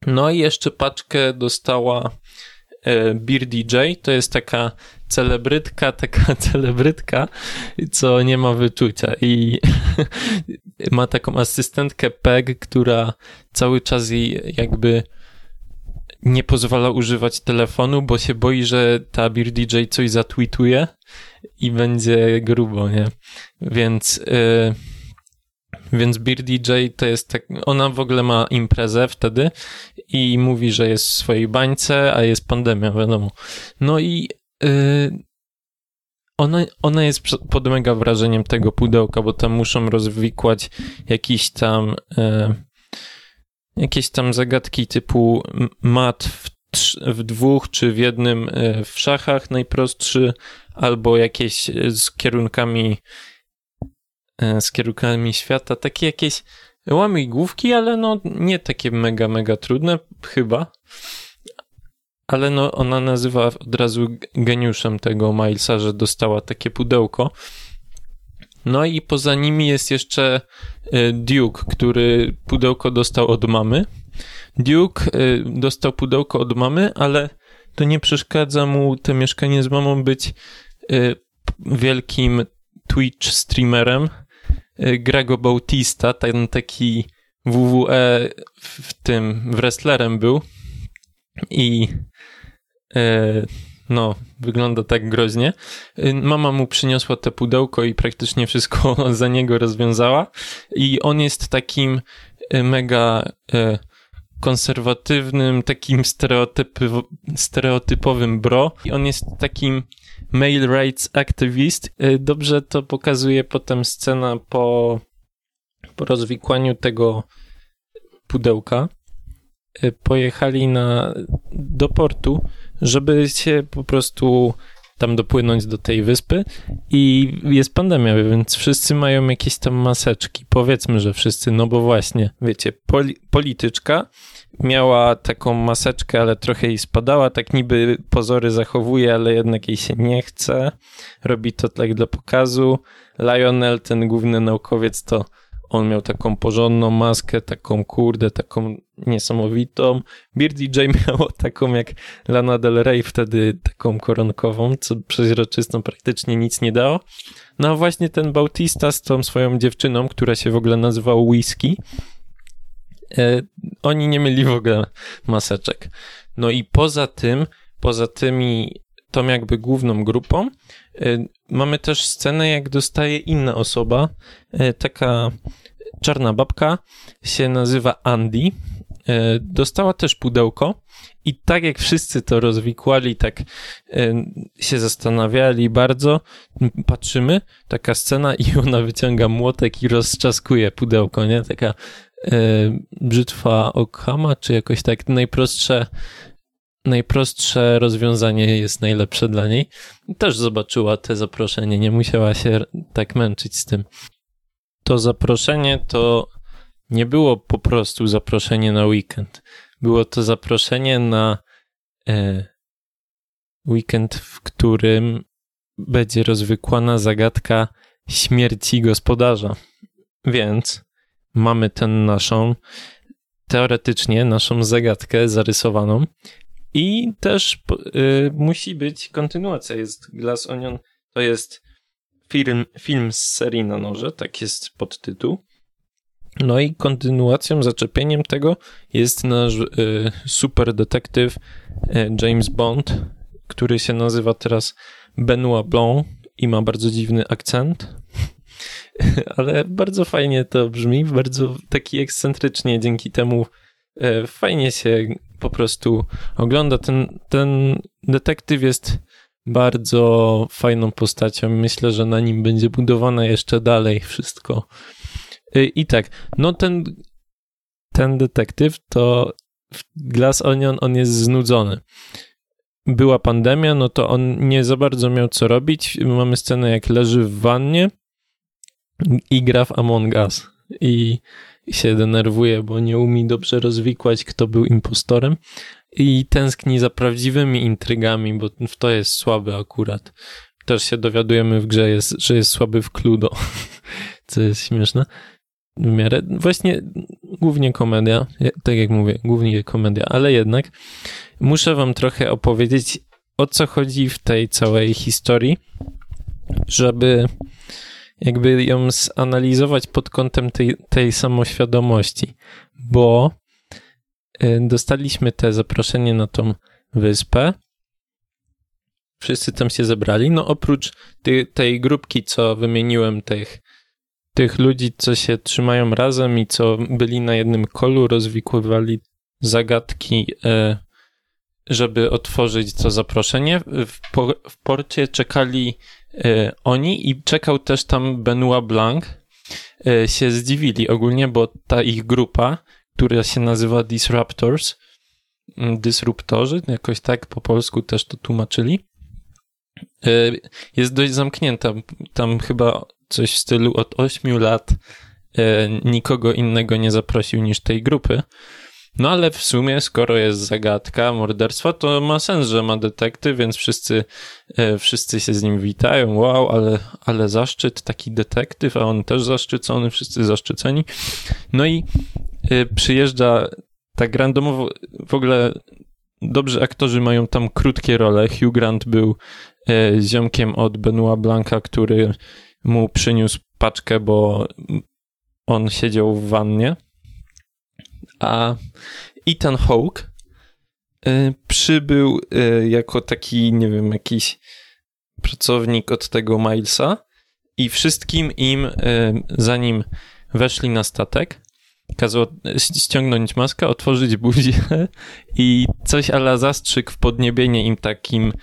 No i jeszcze paczkę dostała e, Beer DJ, to jest taka celebrytka, taka celebrytka, co nie ma wyczucia i ma taką asystentkę Peg, która cały czas jej jakby nie pozwala używać telefonu, bo się boi, że ta Beer DJ coś zatweetuje i będzie grubo, nie? Więc... Yy, więc Beer DJ to jest tak, ona w ogóle ma imprezę wtedy i mówi, że jest w swojej bańce, a jest pandemia, wiadomo. No i yy, ona, ona jest pod mega wrażeniem tego pudełka, bo tam muszą rozwikłać jakiś tam yy, jakieś tam zagadki typu mat w, w dwóch czy w jednym yy, w szachach najprostszy, albo jakieś z kierunkami z kierunkami świata, takie jakieś łamigłówki, ale no nie takie mega, mega trudne, chyba. Ale no ona nazywa od razu geniuszem tego Milesa, że dostała takie pudełko. No i poza nimi jest jeszcze e, Duke, który pudełko dostał od mamy. Duke e, dostał pudełko od mamy, ale to nie przeszkadza mu te mieszkanie z mamą być wielkim Twitch streamerem Grego Bautista, ten taki WWE w tym wrestlerem był i e, no, wygląda tak groźnie. Y, mama mu przyniosła te pudełko i praktycznie wszystko za niego rozwiązała i on jest takim y, mega konserwatywnym, takim stereotypowym bro i on jest takim male rights activist. Y, dobrze to pokazuje potem scena po, po rozwikłaniu tego pudełka. Y, pojechali na, do portu, żeby się po prostu tam dopłynąć do tej wyspy i jest pandemia, więc wszyscy mają jakieś tam maseczki. Powiedzmy, że wszyscy, no bo właśnie, wiecie, poli polityczka miała taką maseczkę, ale trochę jej spadała, tak niby pozory zachowuje, ale jednak jej się nie chce. Robi to tak dla pokazu. Lionel, ten główny naukowiec, to on miał taką porządną maskę, taką kurde, taką niesamowitą. Beer DJ miał taką jak Lana Del Rey wtedy, taką koronkową, co przeźroczystą praktycznie nic nie dało. No a właśnie ten Bautista z tą swoją dziewczyną, która się w ogóle nazywała Whisky, e, oni nie mieli w ogóle maseczek. No i poza tym, poza tymi tą jakby główną grupą, e, mamy też scenę, jak dostaje inna osoba, e, taka czarna babka, się nazywa Andy, e, dostała też pudełko i tak jak wszyscy to rozwikłali, tak się zastanawiali bardzo, patrzymy, taka scena i ona wyciąga młotek i rozczaskuje pudełko, nie? Taka brzytwa Okhama, czy jakoś tak najprostsze najprostsze rozwiązanie jest najlepsze dla niej. Też zobaczyła te zaproszenie, nie musiała się tak męczyć z tym. To zaproszenie to nie było po prostu zaproszenie na weekend. Było to zaproszenie na e, weekend, w którym będzie rozwykłana zagadka śmierci gospodarza. Więc mamy tę naszą, teoretycznie naszą zagadkę zarysowaną i też y, musi być kontynuacja. Jest Glass Onion, to jest film, film z serii na noże, tak jest podtytuł. No i kontynuacją, zaczepieniem tego jest nasz y, super detektyw y, James Bond, który się nazywa teraz Benoit Blanc i ma bardzo dziwny akcent. Ale bardzo fajnie to brzmi, bardzo taki ekscentrycznie, dzięki temu y, fajnie się po prostu ogląda. Ten, ten detektyw jest bardzo fajną postacią. Myślę, że na nim będzie budowane jeszcze dalej wszystko. Y, I tak, no ten, ten detektyw to Glass Onion on jest znudzony. była pandemia, no to on nie za bardzo miał co robić. Mamy scenę, jak leży w wannie i gra w Among Us. I się denerwuje, bo nie umie dobrze rozwikłać, kto był impostorem. I tęskni za prawdziwymi intrygami, bo w to jest słaby akurat. Też się dowiadujemy w grze, jest, że jest słaby w Cluedo, co jest śmieszne w miarę. Właśnie głównie komedia, tak jak mówię, głównie komedia, ale jednak muszę wam trochę opowiedzieć, o co chodzi w tej całej historii, żeby jakby ją zanalizować pod kątem tej, tej samoświadomości, bo y, dostaliśmy te zaproszenie na tą wyspę. Wszyscy tam się zebrali. No oprócz tej, tej grupki, co wymieniłem, tych, tych ludzi, co się trzymają razem i co byli na jednym kolu, rozwikwywali zagadki, y, żeby otworzyć to zaproszenie. W, w porcie czekali oni i czekał też tam Benoit Blanc, e, się zdziwili ogólnie, bo ta ich grupa, która się nazywa Disruptors, mm, Disruptorzy, jakoś tak po polsku też to tłumaczyli, e, jest dość zamknięta. Tam chyba coś w stylu od 8 lat nikogo innego nie zaprosił niż tej grupy. No ale w sumie, skoro jest zagadka morderstwa, to ma sens, że ma detektyw, więc wszyscy, e, wszyscy się z nim witają. Wow, ale, ale zaszczyt, taki detektyw, a on też zaszczycony, wszyscy zaszczyceni. No i e, przyjeżdża tak randomowo, w ogóle dobrzy aktorzy mają tam krótkie role. Hugh Grant był e, ziomkiem od Benoit Blanca, który mu przyniósł paczkę, bo on siedział w wannie a Ethan Hawke y, przybył y, jako taki, nie wiem, jakiś pracownik od tego Milesa i wszystkim im, y, zanim weszli na statek, kazał ściągnąć maskę, otworzyć buzię i coś ala zastrzyk w podniebienie im takim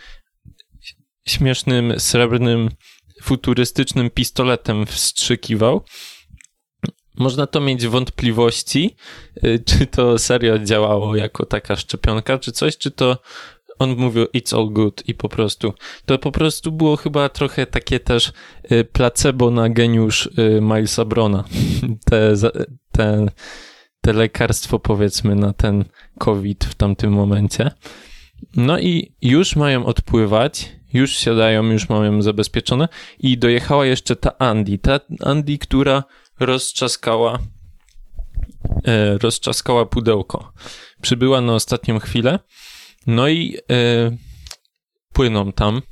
śmiesznym, srebrnym, futurystycznym pistoletem wstrzykiwał można to mieć wątpliwości, y, czy to serio działało jako taka szczepionka, czy coś, czy to on mówił it's all good i po prostu. To po prostu było chyba trochę takie też y, placebo na geniusz y, Milesa Brona. Te, te, te lekarstwo powiedzmy na ten COVID w tamtym momencie. No i już mają odpływać, już siadają, już mają zabezpieczone i dojechała jeszcze ta Andy. Ta Andy, która rozczaskała, e, rozczaskała pudełko. Przybyła na ostatnią chwilę, no i e, płyną tam.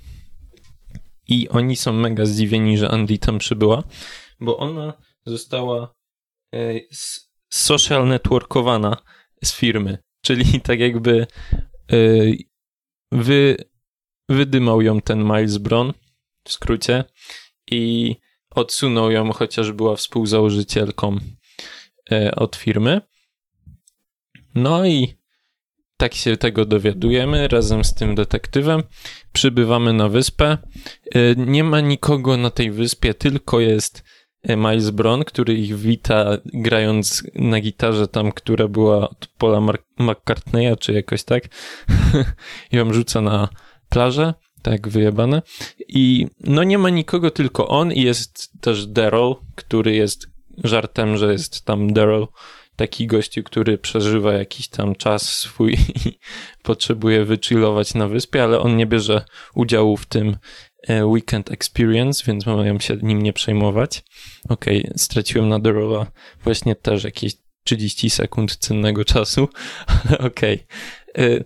I oni są mega zdziwieni, że Andy tam przybyła, bo ona została e, social networkowana z firmy. Czyli tak jakby e, wy, wydymał ją ten Miles Bron w skrócie i odsunął ją, chociaż była współzałożycielką e, od firmy. No i tak się tego dowiadujemy razem z tym detektywem. Przybywamy na wyspę. E, nie ma nikogo na tej wyspie, tylko jest e, Miles Brown, który ich wita grając na gitarze tam, która była od Paula McCartneya, czy jakoś tak. I ją rzuca na plażę tak wyjebane. I no nie ma nikogo, tylko on i jest też Daryl, który jest żartem, że jest tam Daryl, taki gościu, który przeżywa jakiś tam czas swój i potrzebuje wychillować na wyspie, ale on nie bierze udziału w tym e, weekend experience, więc mają się nim nie przejmować. Okej, okay, straciłem na Daryla właśnie też jakieś 30 sekund cennego czasu, ale okej. Okay.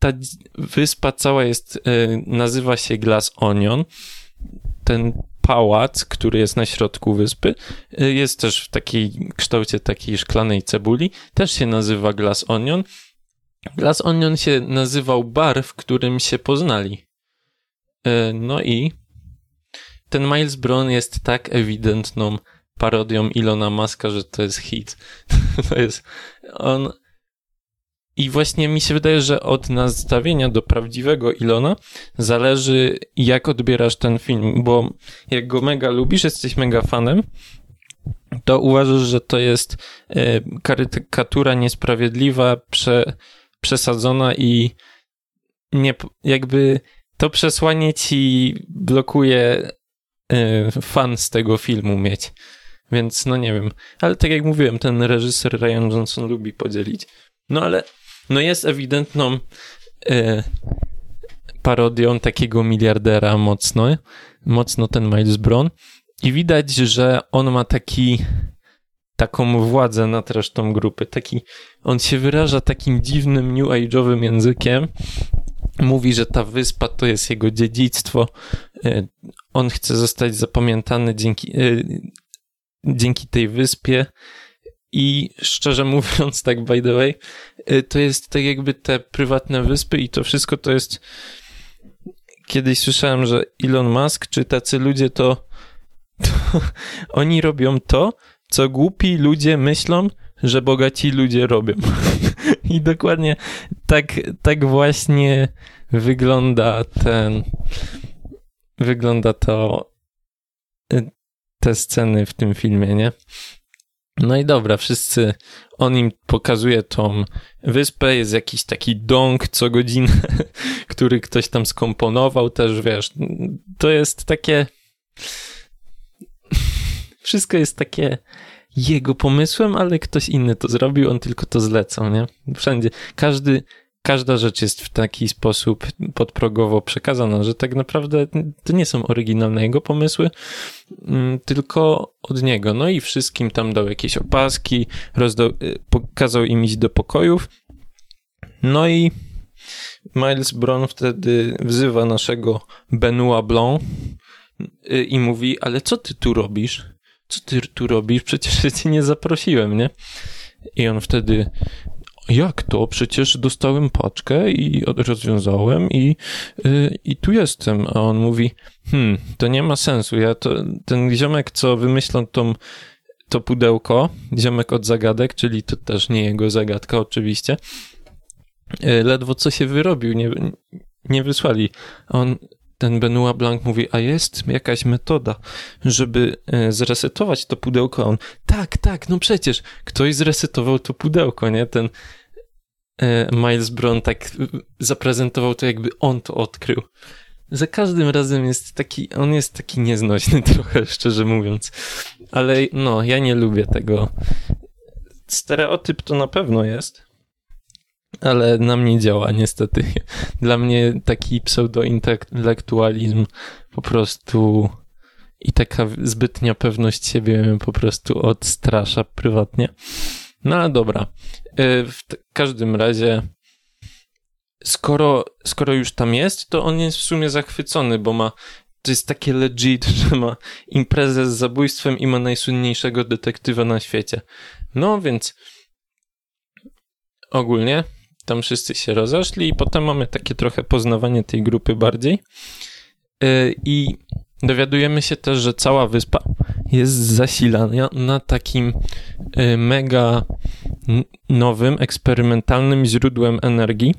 Ta wyspa cała jest, e, nazywa się Glass Onion. Ten pałac, który jest na środku wyspy, e, jest też w takiej kształcie takiej szklanej cebuli, też się nazywa Glass Onion. Glass Onion się nazywał bar, w którym się poznali. E, no i ten Miles Brown jest tak ewidentną parodią Ilona Maska, że to jest hit. to jest on i właśnie mi się wydaje, że od nastawienia do prawdziwego Ilona zależy, jak odbierasz ten film, bo jak go mega lubisz, jesteś mega fanem, to uważasz, że to jest e, karykatura niesprawiedliwa, prze, przesadzona i nie, jakby to przesłanie ci blokuje y, fan z tego filmu mieć. Więc no nie wiem. Ale tak jak mówiłem, ten reżyser Ryan Johnson lubi podzielić. No ale no jest ewidentną y, parodią takiego miliardera mocno. Mocno ten Miles Brown. I widać, że on ma taki taką władzę nad resztą grupy. Taki, on się wyraża takim dziwnym new age'owym językiem. Mówi, że ta wyspa to jest jego dziedzictwo. E, on chce zostać zapamiętany dzięki, e, dzięki tej wyspie. I szczerze mówiąc, tak by the way, e, to jest tak jakby te prywatne wyspy i to wszystko to jest. Kiedyś słyszałem, że Elon Musk czy tacy ludzie to, to oni robią to, co głupi ludzie myślą, że bogaci ludzie robią. I dokładnie tak, tak właśnie wygląda ten. Wygląda to. Te sceny w tym filmie, nie? No i dobra, wszyscy. On im pokazuje tą wyspę, jest jakiś taki dąg co godzinę, który ktoś tam skomponował też, wiesz. To jest takie wszystko jest takie jego pomysłem, ale ktoś inny to zrobił, on tylko to zlecał, nie? Wszędzie. Każdy, każda rzecz jest w taki sposób podprogowo przekazana, że tak naprawdę to nie są oryginalne jego pomysły, mm, tylko od niego. No i wszystkim tam dał jakieś opaski, rozdał, y, pokazał im iść do pokojów. No i Miles Brown wtedy wzywa naszego Benoit Blanc y, i mówi, ale co ty tu robisz? co ty tu robisz? Przecież cię nie zaprosiłem, nie? I on wtedy, jak to? Przecież dostałem paczkę i rozwiązałem i, yy, i tu jestem. A on mówi, hmm, to nie ma sensu. Ja to, ten ziomek, co wymyślał tą, to pudełko, ziomek od zagadek, czyli to też nie jego zagadka oczywiście, yy, ledwo co się wyrobił, nie, nie wysłali. A on, ten Benoit Blanc mówi, a jest jakaś metoda, żeby e, zresetować to pudełko. On, tak, tak, no przecież ktoś zresetował to pudełko, nie? Ten e, Miles Brown tak zaprezentował to, jakby on to odkrył. Za każdym razem jest taki, on jest taki nieznośny trochę, szczerze mówiąc. Ale no, ja nie lubię tego. Stereotyp to na pewno jest, ale na mnie działa niestety. Dla mnie taki pseudo-intelektualizm po prostu i taka zbytnia pewność siebie po prostu odstrasza prywatnie. No ale dobra. E, w każdym razie skoro, skoro już tam jest, to on jest w sumie zachwycony, bo ma to jest takie legit, że ma imprezę z zabójstwem i ma najsłynniejszego detektywa na świecie. No więc ogólnie tam wszyscy się rozeszli i potem mamy takie trochę poznawanie tej grupy bardziej. Y, I dowiadujemy się też, że cała wyspa jest zasilana na takim y, mega nowym, eksperymentalnym źródłem energii,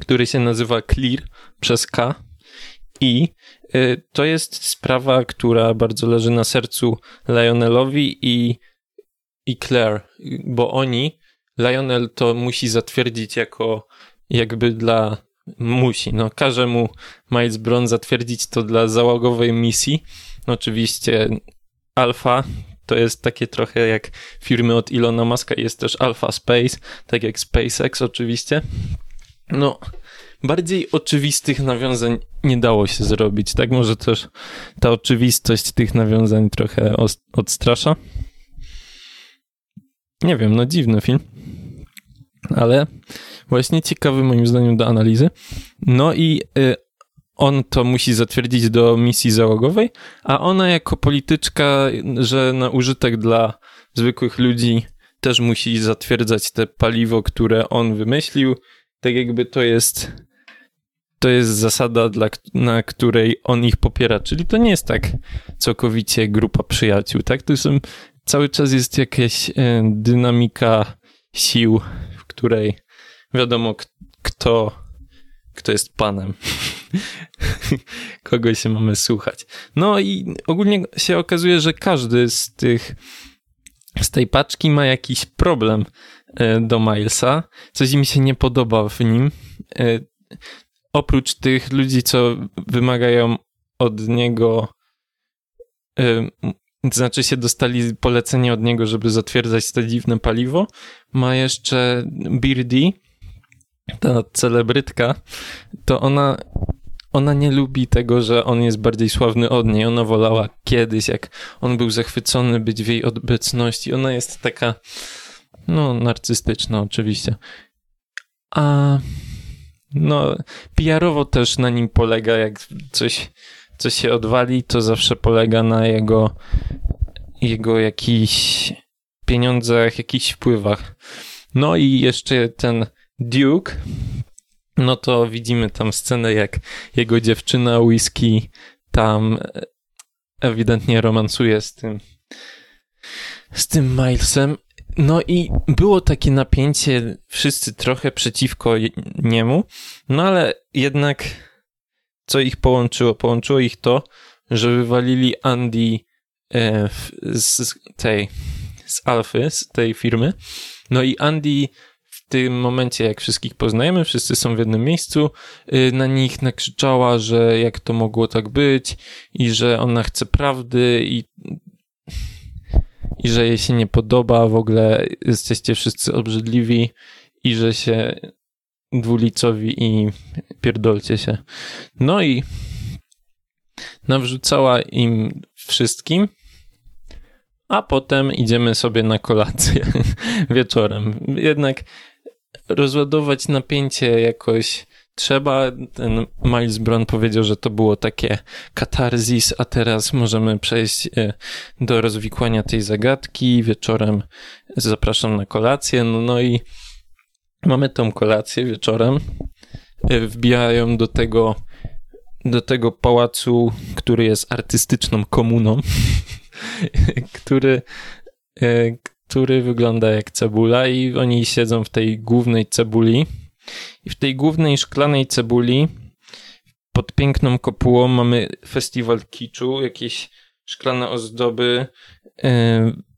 który się nazywa Clear przez K. I y, to jest sprawa, która bardzo leży na sercu Lionelowi i, i Claire, bo oni Lionel to musi zatwierdzić jako jakby dla musi, no każe mu Miles Brown zatwierdzić to dla załogowej misji. Oczywiście Alpha to jest takie trochę jak firmy od Ilona Muska, jest też Alpha Space, tak jak SpaceX oczywiście. No, bardziej oczywistych nawiązań nie dało się zrobić, tak? Może też ta oczywistość tych nawiązań trochę odstrasza. Nie wiem, no dziwny film ale właśnie ciekawy moim zdaniem do analizy. No i y, on to musi zatwierdzić do misji załogowej, a ona jako polityczka, że na użytek dla zwykłych ludzi też musi zatwierdzać te paliwo, które on wymyślił. Tak jakby to jest to jest zasada, dla, na której on ich popiera. Czyli to nie jest tak całkowicie grupa przyjaciół, tak? To są, cały czas jest jakaś y, dynamika sił której wiadomo kto, kto jest panem, kogo się mamy słuchać. No i ogólnie się okazuje, że każdy z tych z tej paczki ma jakiś problem e, do Milesa. Coś mi się nie podoba w nim. E, oprócz tych ludzi, co wymagają od niego, yy, znaczy się dostali polecenie od niego, żeby zatwierdzać to dziwne paliwo, ma jeszcze Birdie, ta celebrytka, to ona ona nie lubi tego, że on jest bardziej sławny od niej. Ona wolała kiedyś, jak on był zachwycony być w jej obecności. Ona jest taka, no, narcystyczna oczywiście. A no, PR-owo też na nim polega, jak coś, coś się odwali, to zawsze polega na jego, jego jakichś pieniądzach, jakichś wpływach. No i jeszcze ten Duke, no to widzimy tam scenę, jak jego dziewczyna Whisky tam ewidentnie romansuje z tym z tym Milesem. No i było takie napięcie, wszyscy trochę przeciwko niemu, no ale jednak co ich połączyło? Połączyło ich to, że wywalili Andy e, z tej, z Alfy, z tej firmy. No i Andy tym momencie, jak wszystkich poznajemy, wszyscy są w jednym miejscu, y, na nich nakrzyczała, że jak to mogło tak być i że ona chce prawdy i, i że jej się nie podoba, w ogóle jesteście wszyscy obrzydliwi i że się dwulicowi i pierdolcie się. No i nawrzucała im wszystkim, a potem idziemy sobie na kolację wieczorem. Jednak rozładować napięcie jakoś trzeba. Ten Miles Brown powiedział, że to było takie katarzis, a teraz możemy przejść e, do rozwikłania tej zagadki. Wieczorem zapraszam na kolację. No, no i mamy tą kolację wieczorem. E, wbijają do tego do tego pałacu, który jest artystyczną komuną, który, e, który wygląda jak cebula i oni siedzą w tej głównej cebuli. I w tej głównej szklanej cebuli pod piękną kopułą mamy festiwal kiczu, jakieś szklane ozdoby, yy,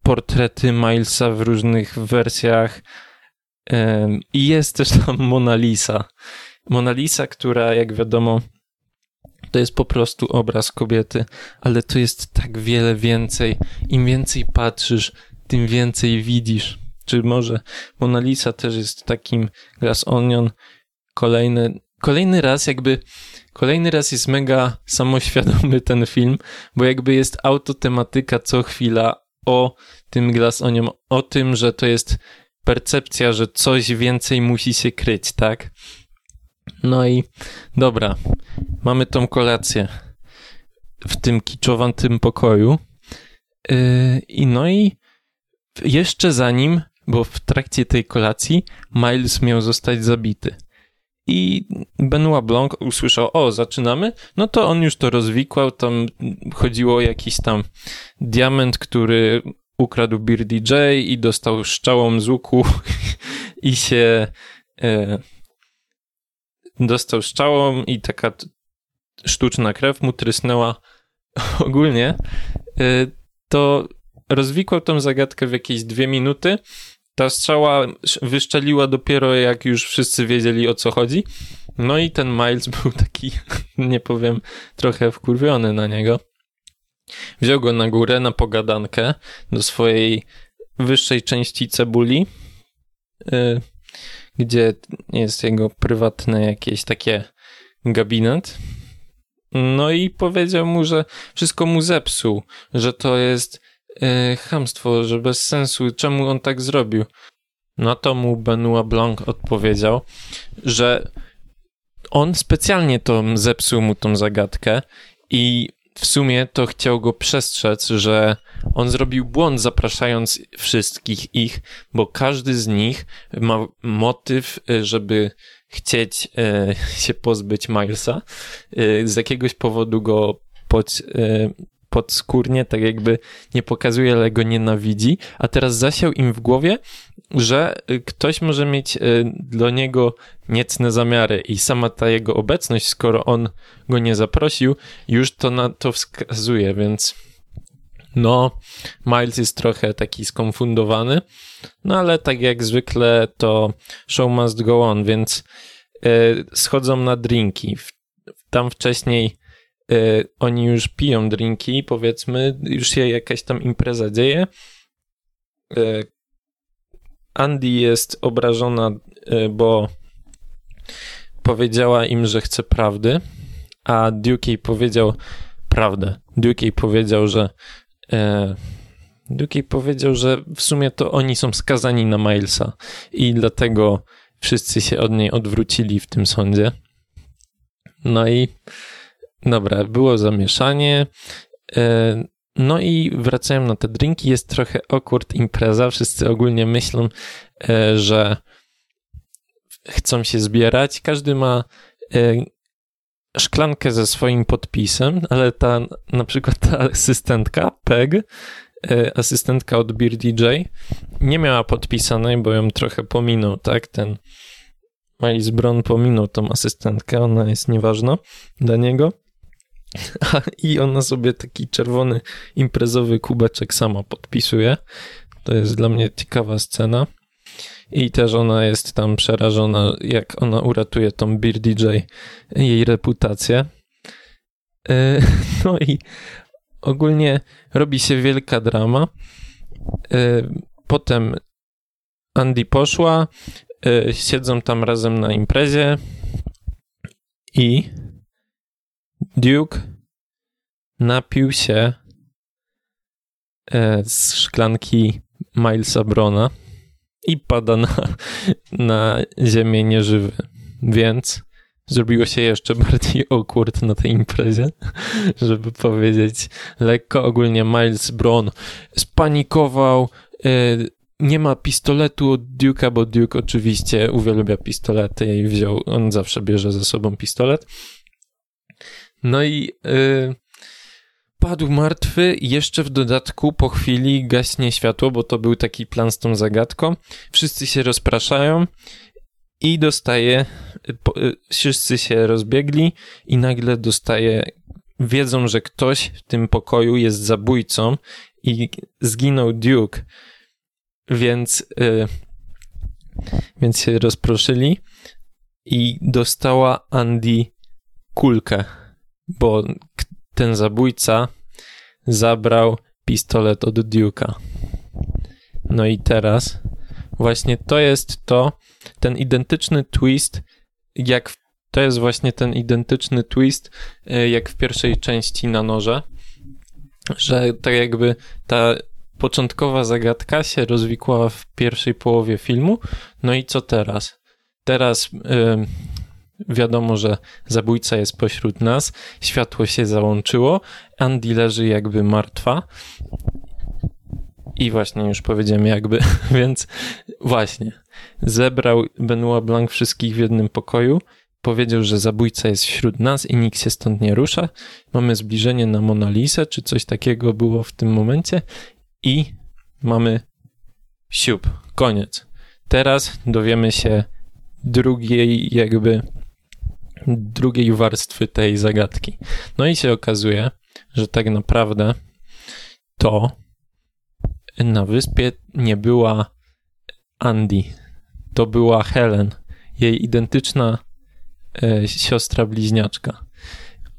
portrety Milesa w różnych wersjach i jest też tam Mona Lisa. Mona Lisa, która jak wiadomo to jest po prostu obraz kobiety, ale to jest tak wiele więcej. Im więcej patrzysz, tym więcej widzisz. Czy może Mona Lisa też jest takim Glass Onion. Kolejny, kolejny raz jakby, kolejny raz jest mega samoświadomy ten film, bo jakby jest autotematyka co chwila o tym Glass Onion, o tym, że to jest percepcja, że coś więcej musi się kryć, tak? No i dobra, mamy tą kolację w tym kiczowantym pokoju. Yy, I no i jeszcze zanim, bo w trakcie tej kolacji Miles miał zostać zabity. I Benoit Blanc usłyszał, o, zaczynamy? No to on już to rozwikłał, tam chodziło o jakiś tam diament, który ukradł Beardy J i dostał szczałą z łuku i się e, dostał szczałą i taka sztuczna krew mu trysnęła ogólnie, e, to rozwikłał tą zagadkę w jakieś dwie minuty. Ta strzała wyszczeliła dopiero jak już wszyscy wiedzieli o co chodzi. No i ten Miles był taki, nie powiem, trochę wkurwiony na niego. Wziął go na górę, na pogadankę do swojej wyższej części cebuli, yy, gdzie jest jego prywatne jakieś takie gabinet. No i powiedział mu, że wszystko mu zepsuł, że to jest e, chamstwo, że bez sensu, czemu on tak zrobił. Na to mu Benoit Blanc odpowiedział, że on specjalnie to zepsuł mu tą zagadkę i w sumie to chciał go przestrzec, że on zrobił błąd zapraszając wszystkich ich, bo każdy z nich ma motyw, e, żeby chcieć e, się pozbyć Milesa. E, z jakiegoś powodu go pod, podskórnie, tak jakby nie pokazuje, ale go nienawidzi, a teraz zasiał im w głowie, że ktoś może mieć do niego niecne zamiary. I sama ta jego obecność, skoro on go nie zaprosił, już to na to wskazuje, więc no, Miles jest trochę taki skonfundowany, no ale tak jak zwykle to show must go on, więc schodzą na drinki. Tam wcześniej oni już piją drinki, powiedzmy, już się jakaś tam impreza dzieje. Andy jest obrażona, bo powiedziała im, że chce prawdy, a Duke powiedział prawdę. Duke powiedział, że Duke powiedział, że w sumie to oni są skazani na Milesa i dlatego wszyscy się od niej odwrócili w tym sądzie. No i dobra, było zamieszanie. E, no i wracają na te drinki, jest trochę awkward impreza, wszyscy ogólnie myślą, e, że chcą się zbierać. Każdy ma e, szklankę ze swoim podpisem, ale ta na przykład ta asystentka, Peg, asystentka od Beer DJ, nie miała podpisanej, bo ją trochę pominął, tak? Ten Miles Brown pominął tą asystentkę, ona jest nieważna dla niego. I ona sobie taki czerwony imprezowy kubeczek sama podpisuje. To jest dla mnie ciekawa scena. I też ona jest tam przerażona, jak ona uratuje tą Beer DJ, jej reputację. E, no i ogólnie robi się wielka drama. E, potem Andy poszła, e, siedzą tam razem na imprezie i Duke napił się z szklanki Milesa Brona i pada na, na ziemię nieżywy. Więc zrobiło się jeszcze bardziej awkward na tej imprezie, żeby powiedzieć lekko. Ogólnie Miles Brown spanikował, e, nie ma pistoletu od Duke'a, bo Duke oczywiście uwielbia pistolety i wziął, on zawsze bierze ze sobą pistolet. No i yy, padł martwy jeszcze w dodatku po chwili gaśnie światło, bo to był taki plan z tą zagadką. Wszyscy się rozpraszają i dostaje, y, wszyscy się rozbiegli i nagle dostaje, wiedzą, że ktoś w tym pokoju jest zabójcą i zginął Duke, więc, yy, więc się rozproszyli i dostała Andy kulkę, bo ten zabójca zabrał pistolet od Duke'a. No i teraz właśnie to jest to, ten identyczny twist, jak w, to jest właśnie ten identyczny twist, e, jak w pierwszej części na noże, że tak jakby ta początkowa zagadka się rozwikłała w pierwszej połowie filmu, no i co teraz? Teraz Wiadomo, że zabójca jest pośród nas, światło się załączyło, Andy leży jakby martwa. I właśnie już powiedziałem jakby, więc właśnie zebrał Benoit Blanc wszystkich w jednym pokoju, powiedział, że zabójca jest wśród nas i nikt się stąd nie rusza. Mamy zbliżenie na Monalisę, czy coś takiego było w tym momencie i mamy siup, koniec. Teraz dowiemy się drugiej jakby drugiej warstwy tej zagadki. No i się okazuje, że tak naprawdę to na wyspie nie była Andy, to była Helen, jej identyczna e, siostra bliźniaczka,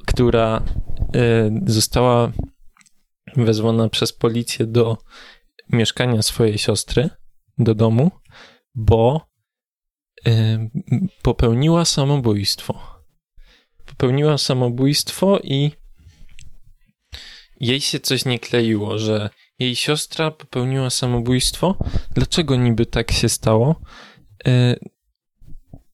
która e, została wezwana przez policję do mieszkania swojej siostry, do domu, bo e, popełniła samobójstwo popełniła samobójstwo i jej się coś nie kleiło, że jej siostra popełniła samobójstwo. Dlaczego niby tak się stało? E,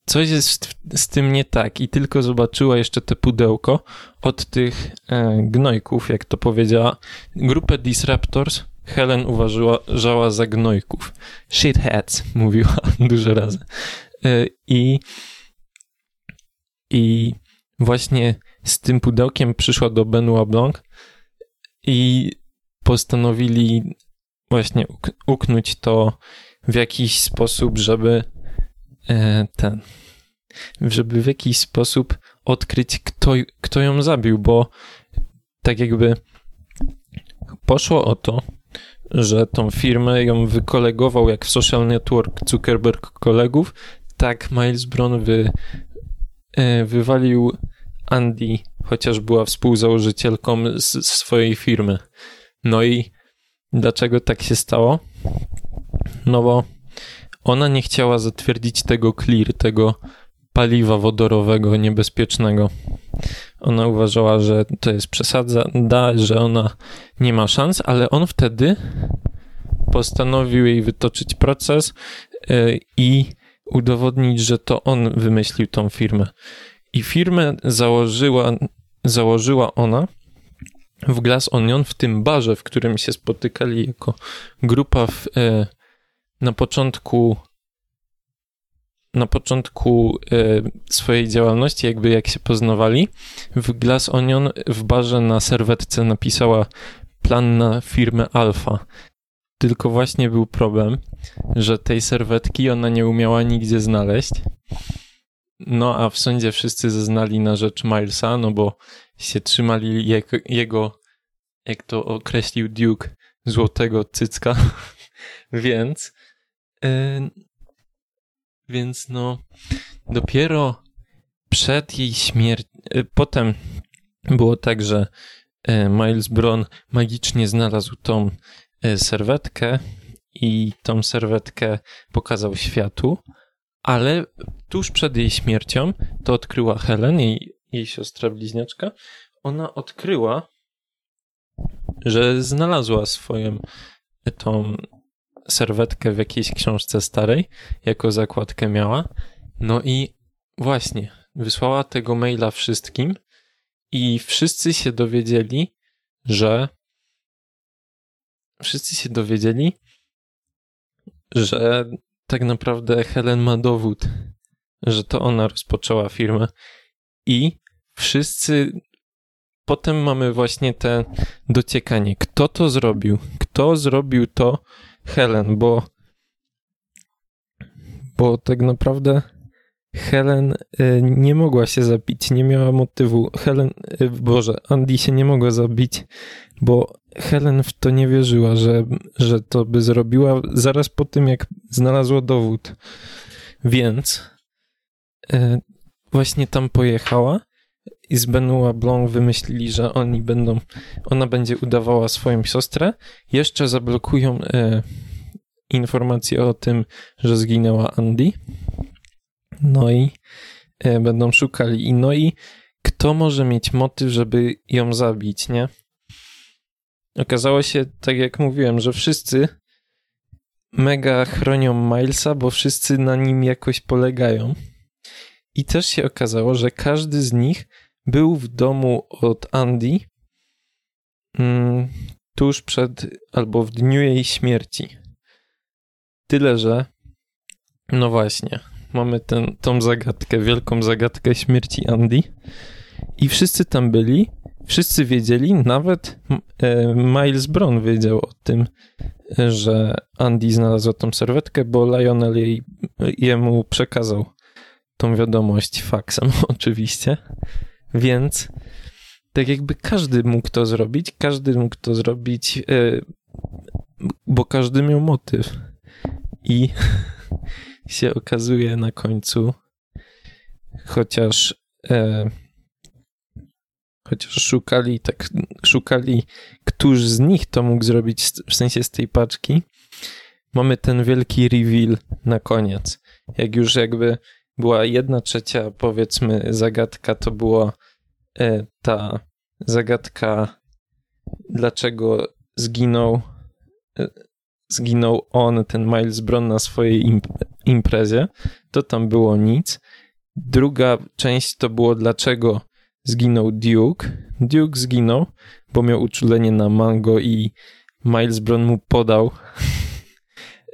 coś jest z tym nie tak i tylko zobaczyła jeszcze te pudełko od tych e, gnojków, jak to powiedziała. Grupę Disruptors Helen uważała za gnojków. Shitheads, mówiła dużo razy. E, I i właśnie z tym pudełkiem przyszła do Benoit Blanc i postanowili właśnie uknąć to w jakiś sposób, żeby e, ten, żeby w jakiś sposób odkryć, kto, kto ją zabił, bo tak jakby poszło o to, że tą firmę ją wykolegował jak w Social Network Zuckerberg kolegów, tak Miles Brown wy, e, wywalił Andy, chociaż była współzałożycielką z swojej firmy. No i dlaczego tak się stało? No bo ona nie chciała zatwierdzić tego clear, tego paliwa wodorowego niebezpiecznego. Ona uważała, że to jest przesada, że ona nie ma szans, ale on wtedy postanowił jej wytoczyć proces e, i udowodnić, że to on wymyślił tą firmę. I firmę założyła, założyła ona w Glass Onion, w tym barze, w którym się spotykali jako grupa w, e, na początku na początku e, swojej działalności, jakby jak się poznawali, w Glass Onion w barze na serwetce napisała plan na firmę Alfa. Tylko właśnie był problem, że tej serwetki ona nie umiała nigdzie znaleźć. No a w sądzie wszyscy zeznali na rzecz Milesa, no bo się trzymali jego, jego jak to określił Duke, złotego cycka. Więc yy, więc no, dopiero przed jej śmiercią, y, potem było tak, że y, Miles Bron magicznie znalazł tą y, serwetkę i tą serwetkę pokazał światu, ale tuż przed jej śmiercią to odkryła Helen, jej, jej siostra bliźniaczka. Ona odkryła, że znalazła swoją tą serwetkę w jakiejś książce starej, jako zakładkę miała. No i właśnie, wysłała tego maila wszystkim i wszyscy się dowiedzieli, że wszyscy się dowiedzieli, że tak naprawdę Helen ma dowód, że to ona rozpoczęła firmę i wszyscy potem mamy właśnie te dociekanie. Kto to zrobił? Kto zrobił to, Helen, bo bo tak naprawdę Helen y, nie mogła się zabić, nie miała motywu. Helen, y, Boże, Andy się nie mogła zabić, bo Helen w to nie wierzyła, że, że to by zrobiła zaraz po tym, jak znalazła dowód. Więc y, właśnie tam pojechała i z Benoit Blanc wymyślili, że oni będą, ona będzie udawała swoją siostrę, jeszcze zablokują informację o tym, że zginęła Andy. No i e, będą szukali. I no i kto może mieć motyw, żeby ją zabić, nie? Okazało się, tak jak mówiłem, że wszyscy mega chronią Milesa, bo wszyscy na nim jakoś polegają. I też się okazało, że każdy z nich był w domu od Andy mm, tuż przed albo w dniu jej śmierci. Tyle, że no właśnie, mamy ten, tą zagadkę, wielką zagadkę śmierci Andy i wszyscy tam byli, wszyscy wiedzieli, nawet e, Miles Brown wiedział o tym, że Andy znalazł tą serwetkę, bo Lionel jej, jemu przekazał tą wiadomość faksem oczywiście. Więc tak jakby każdy mógł to zrobić, każdy mógł to zrobić, yy, bo każdy miał motyw. I się okazuje na końcu, chociaż e, chociaż szukali tak, szukali, któż z nich to mógł zrobić, w sensie z tej paczki, mamy ten wielki reveal na koniec. Jak już jakby była jedna trzecia, powiedzmy, zagadka, to była e, ta zagadka, dlaczego zginął, e, zginął on, ten Miles Brown na swojej imp imprezie, to tam było nic. Druga część to było, dlaczego zginął Duke. Duke zginął, bo miał uczulenie na mango i Miles Brown mu podał,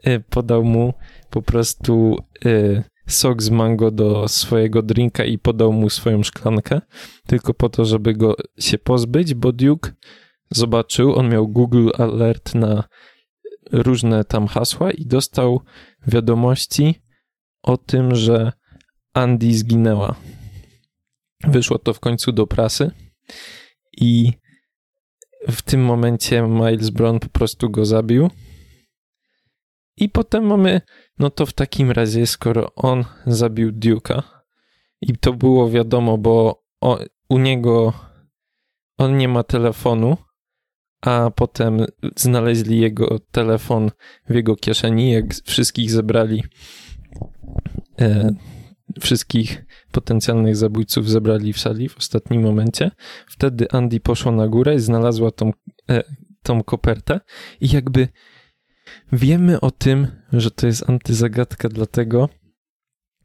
e, podał mu po prostu e, sok z mango do swojego drinka i podał mu swoją szklankę, tylko po to, żeby go się pozbyć, bo Duke zobaczył, on miał Google Alert na różne tam hasła i dostał wiadomości o tym, że Andy zginęła. Wyszło to w końcu do prasy i w tym momencie Miles Brown po prostu go zabił i potem mamy, no to w takim razie, skoro on zabił Duke'a, I to było wiadomo, bo o, u niego on nie ma telefonu, a potem znaleźli jego telefon w jego kieszeni, jak wszystkich zebrali, e, wszystkich potencjalnych zabójców zebrali w sali w ostatnim momencie. Wtedy Andy poszła na górę i znalazła tą, e, tą kopertę i jakby wiemy o tym, że to jest antyzagadka dlatego,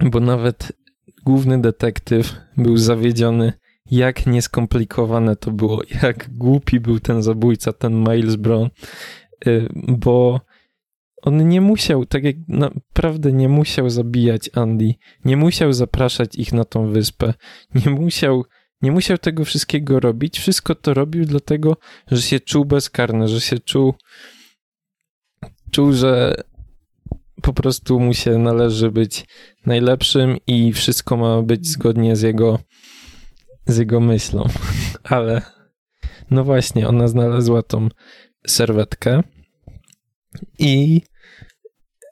bo nawet główny detektyw był zawiedziony jak nieskomplikowane to było, jak głupi był ten zabójca, ten Miles Brown, y, bo on nie musiał, tak jak naprawdę nie musiał zabijać Andy, nie musiał zapraszać ich na tą wyspę, nie musiał, nie musiał tego wszystkiego robić. Wszystko to robił dlatego, że się czuł bezkarny, że się czuł, czuł, że po prostu mu się należy być najlepszym i wszystko ma być zgodnie z jego z jego myślą. Ale no właśnie, ona znalazła tą serwetkę i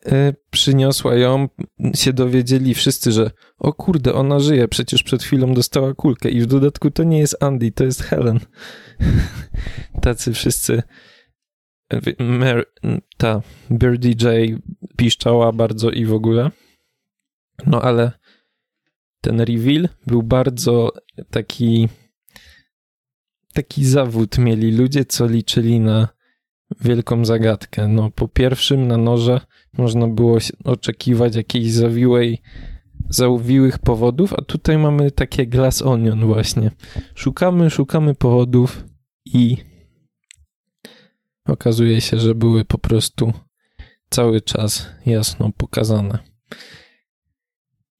y, przyniosła ją, się dowiedzieli wszyscy, że o kurde, ona żyje, przecież przed chwilą dostała kulkę i w dodatku to nie jest Andy, to jest Helen. Tacy wszyscy ta Birdie J piszczała bardzo i w ogóle. No ale ten reveal był bardzo taki taki zawód mieli ludzie, co liczyli na wielką zagadkę. No, po pierwszym na noże można było oczekiwać jakiejś zawiłej, zawiłych powodów, a tutaj mamy takie glass onion właśnie. Szukamy, szukamy powodów i okazuje się, że były po prostu cały czas jasno pokazane.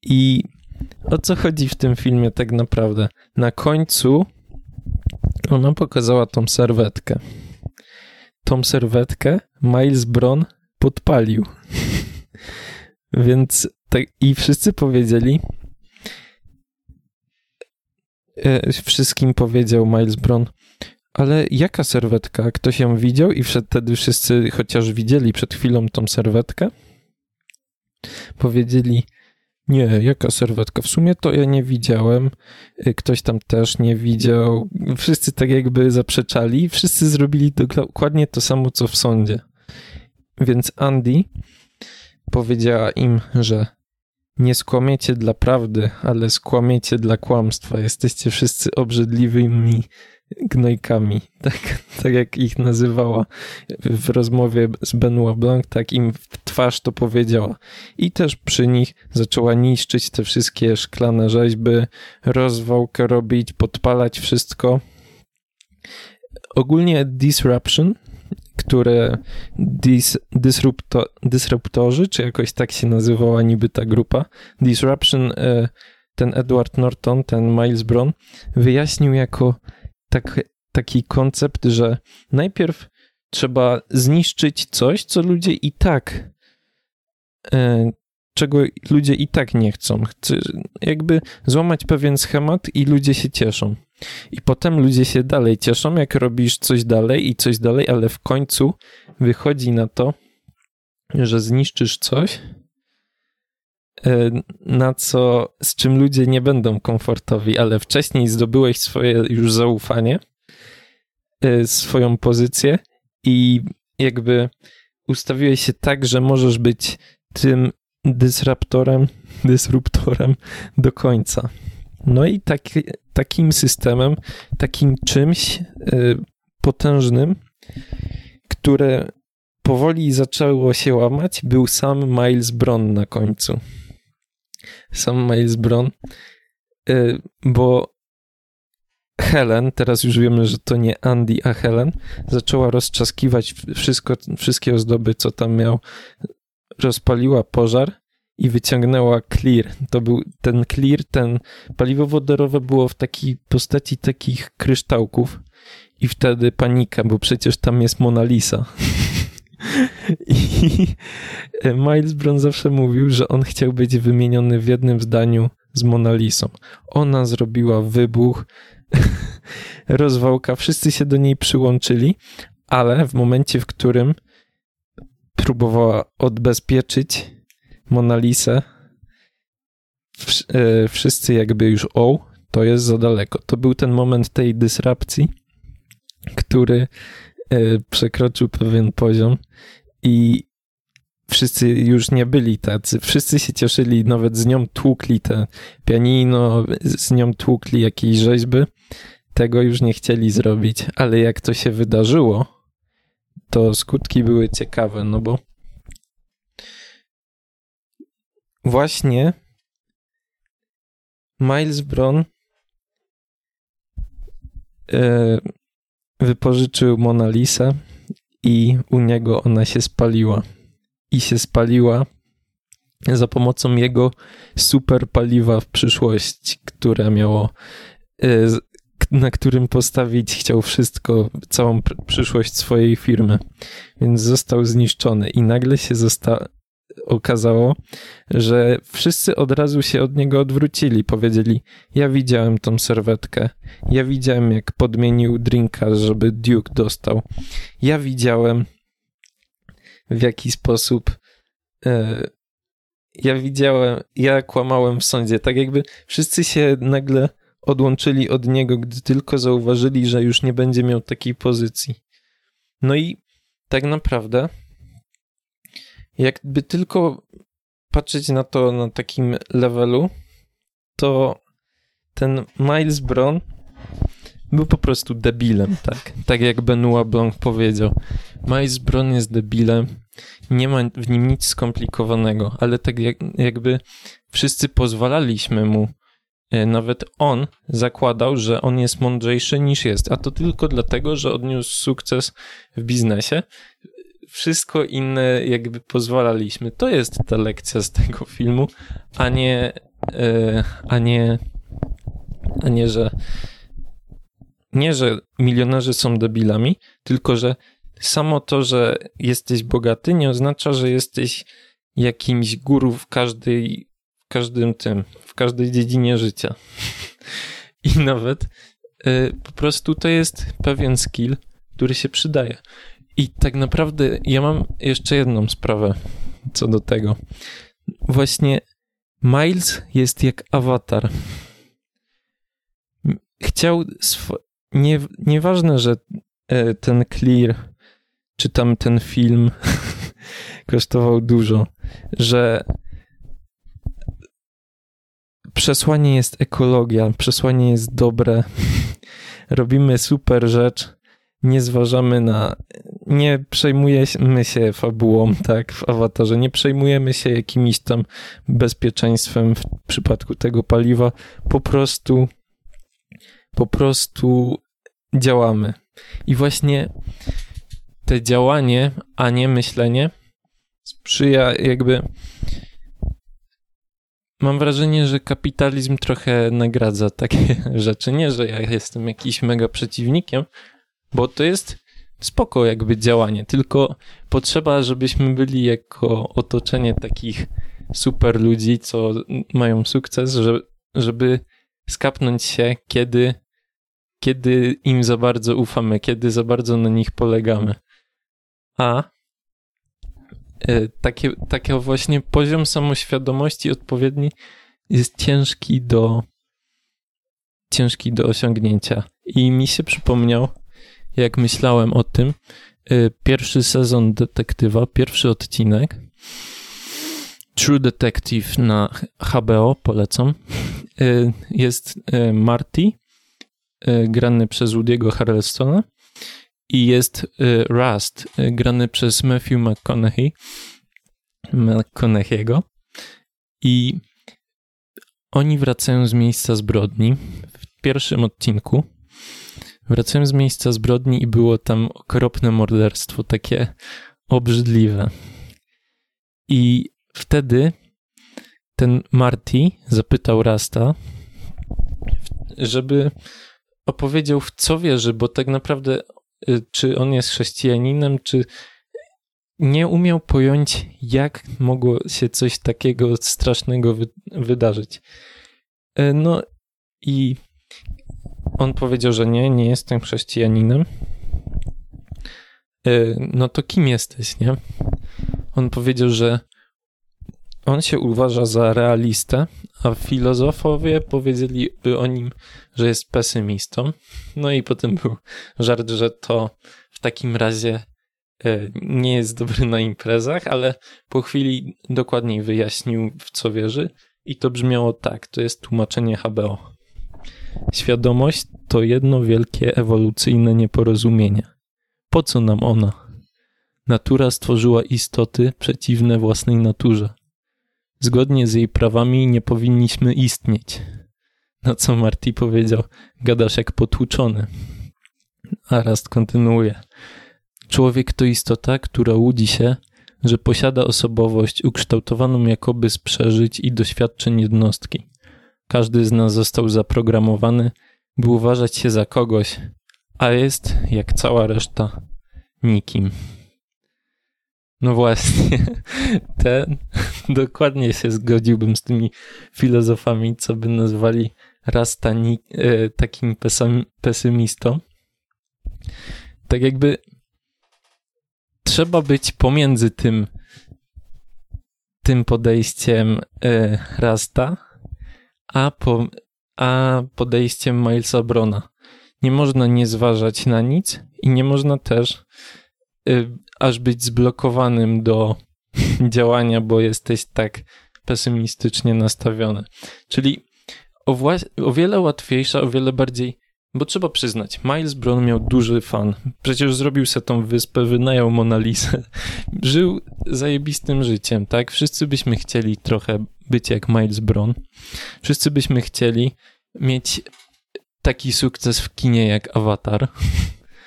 I o co chodzi w tym filmie tak naprawdę? Na końcu ona pokazała tą serwetkę. Tą serwetkę Miles Bron podpalił. Więc tak, i wszyscy powiedzieli, e, wszystkim powiedział Miles Bron, ale jaka serwetka? Ktoś ją widział i wtedy wszyscy, chociaż widzieli przed chwilą tą serwetkę, powiedzieli, nie, jaka serwetka? W sumie to ja nie widziałem. Y, ktoś tam też nie widział. Wszyscy tak jakby zaprzeczali. Wszyscy zrobili dokładnie to samo, co w sądzie. Więc Andy powiedziała im, że nie skłamiecie dla prawdy, ale skłamiecie dla kłamstwa. Jesteście wszyscy obrzydliwymi gnojkami, tak, tak jak ich nazywała w rozmowie z Benoit Blanc, tak im w twarz to powiedziała. I też przy nich zaczęła niszczyć te wszystkie szklane rzeźby, rozwałkę robić, podpalać wszystko. Ogólnie Disruption, które dis, disrupto, Disruptorzy, czy jakoś tak się nazywała niby ta grupa, Disruption, e, ten Edward Norton, ten Miles Brown, wyjaśnił jako tak, taki koncept, że najpierw trzeba zniszczyć coś, co ludzie i tak, e, czego ludzie i tak nie chcą. Jakby złamać pewien schemat i ludzie się cieszą. I potem ludzie się dalej cieszą, jak robisz coś dalej i coś dalej, ale w końcu wychodzi na to, że zniszczysz coś, na co, z czym ludzie nie będą komfortowi, ale wcześniej zdobyłeś swoje już zaufanie, e, swoją pozycję i jakby ustawiłeś się tak, że możesz być tym dysruptorem, dysruptorem do końca. No i taki, takim systemem, takim czymś y, potężnym, które powoli zaczęło się łamać, był sam Miles Bron na końcu. Sam Miles Bron, y, bo Helen, teraz już wiemy, że to nie Andy, a Helen, zaczęła rozczaskiwać wszystko, wszystkie ozdoby, co tam miał. Rozpaliła pożar i wyciągnęła clear. To był ten clear, ten paliwo wodorowe było w takiej postaci takich kryształków i wtedy panika, bo przecież tam jest Mona Lisa. I Miles Brown zawsze mówił, że on chciał być wymieniony w jednym zdaniu z Mona Lisą. Ona zrobiła wybuch, rozwałka, wszyscy się do niej przyłączyli, ale w momencie, w którym próbowała odbezpieczyć Mona Lisę, e, wszyscy jakby już o, to jest za daleko. To był ten moment tej dysrapcji, który przekroczył pewien poziom i wszyscy już nie byli tacy. Wszyscy się cieszyli, nawet z nią tłukli te pianino, z nią tłukli jakieś rzeźby. Tego już nie chcieli zrobić, ale jak to się wydarzyło, to skutki były ciekawe, no bo właśnie Miles Bron e, wypożyczył Mona Lisa i u niego ona się spaliła. I się spaliła za pomocą jego super paliwa w przyszłość, które miało, e, na którym postawić chciał wszystko, całą przyszłość swojej firmy. Więc został zniszczony i nagle się zosta okazało, że wszyscy od razu się od niego odwrócili. Powiedzieli: Ja widziałem tą serwetkę. Ja widziałem, jak podmienił drinka, żeby Duke dostał. Ja widziałem, w jaki sposób. E, ja widziałem, ja kłamałem w sądzie. Tak jakby wszyscy się nagle odłączyli od niego, gdy tylko zauważyli, że już nie będzie miał takiej pozycji. No i tak naprawdę jakby tylko patrzeć na to na takim levelu, to ten Miles Brown był po prostu debilem, tak? Tak jak Benoit Blanc powiedział. Miles Brown jest debilem, nie ma w nim nic skomplikowanego, ale tak jak, jakby wszyscy pozwalaliśmy mu, e, nawet on zakładał, że on jest mądrzejszy niż jest, a to tylko dlatego, że odniósł sukces w biznesie, wszystko inne jakby pozwalaliśmy. To jest ta lekcja z tego filmu, a nie, e, a nie, a nie, że nie, że milionerzy są debilami, tylko że samo to, że jesteś bogaty, nie oznacza, że jesteś jakimś guru w każdej, w każdym tym, w każdej dziedzinie życia. I nawet y, po prostu to jest pewien skill, który się przydaje. I tak naprawdę ja mam jeszcze jedną sprawę co do tego. Właśnie Miles jest jak awatar. Chciał. Sw- nie, nieważne, że e, ten clear, czy tam ten film kosztował dużo, że przesłanie jest ekologia, przesłanie jest dobre, robimy super rzecz nie zważamy na, nie przejmujemy się fabułą, tak, w awatarze, nie przejmujemy się jakimś tam bezpieczeństwem w przypadku tego paliwa, po prostu, po prostu działamy. I właśnie te działanie, a nie myślenie sprzyja jakby Mam wrażenie, że kapitalizm trochę nagradza takie rzeczy. Nie, że ja jestem jakiś mega przeciwnikiem, bo to jest spoko jakby działanie, tylko potrzeba, żebyśmy byli jako otoczenie takich super ludzi, co mają sukces, żeby skapnąć się, kiedy, kiedy im za bardzo ufamy, kiedy za bardzo na nich polegamy. A e, takie, taki właśnie poziom samoświadomości odpowiedni jest ciężki do ciężki do osiągnięcia. I mi się przypomniał jak myślałem o tym, y, pierwszy sezon detektywa, pierwszy odcinek. True Detective na HBO, polecam. Y, jest y, Marty, grany przez Woody'ego Harrelsona i jest Rust, grany przez Matthew McConaughey, McConaughey'ego i oni wracają z miejsca zbrodni w pierwszym odcinku Wracałem z miejsca zbrodni i było tam okropne morderstwo, takie obrzydliwe. I wtedy ten Marty zapytał Rasta, żeby opowiedział w co wierzy, bo tak naprawdę y, czy on jest chrześcijaninem, czy nie umiał pojąć, jak mogło się coś takiego strasznego wy wydarzyć. Y, no i on powiedział, że nie, nie jestem chrześcijaninem. E, no to kim jesteś, nie? On powiedział, że on się uważa za realistę, a filozofowie powiedzieliby o nim, że jest pesymistą. No i potem był żart, że to w takim razie e, nie jest dobry na imprezach, ale po chwili dokładniej wyjaśnił, w co wierzy. I to brzmiało tak, to jest tłumaczenie HBO. Świadomość to jedno wielkie ewolucyjne nieporozumienie. Po co nam ona? Natura stworzyła istoty przeciwne własnej naturze. Zgodnie z jej prawami nie powinniśmy istnieć. Na co Marty powiedział, gadasz jak potłuczony. A Rast kontynuuje. Człowiek to istota, która łudzi się, że posiada osobowość ukształtowaną jakoby z przeżyć i doświadczeń jednostki. Każdy z nas został zaprogramowany, by uważać się za kogoś, a jest, jak cała reszta, nikim. No właśnie, ten dokładnie się zgodziłbym z tymi filozofami, co by nazwali Rasta e, takim pesymistą. Tak jakby trzeba być pomiędzy tym tym podejściem e, Rasta, a, po, a podejściem Milesa Brona. Nie można nie zważać na nic i nie można też y, aż być zblokowanym do działania, bo jesteś tak pesymistycznie nastawiony. Czyli o, o wiele łatwiejsza, o wiele bardziej bo trzeba przyznać, Miles Brown miał duży fan. Przecież zrobił sobie tą wyspę, wynajął Monalisę. Żył zajebistym życiem, tak? Wszyscy byśmy chcieli trochę być jak Miles Brown. Wszyscy byśmy chcieli mieć taki sukces w kinie jak Avatar.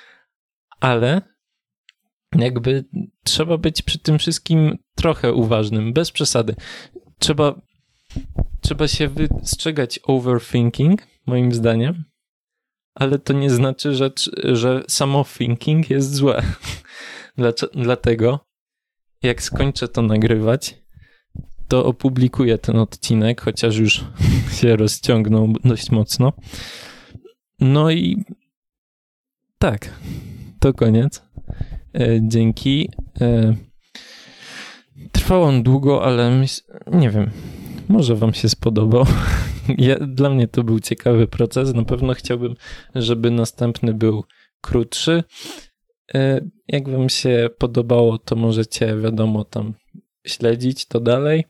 Ale jakby trzeba być przy tym wszystkim trochę uważnym, bez przesady. Trzeba, trzeba się wystrzegać overthinking, moim zdaniem ale to nie znaczy, że, że samo thinking jest złe. Dlatego, jak skończę to nagrywać, to opublikuję ten odcinek, chociaż już się rozciągnął dość mocno. No i tak, to koniec. E, dzięki. E, trwał on długo, ale nie wiem, może Wam się spodobał. Ja, dla mnie to był ciekawy proces. Na pewno chciałbym, żeby następny był krótszy. E, jak Wam się podobało, to możecie, wiadomo, tam śledzić to dalej.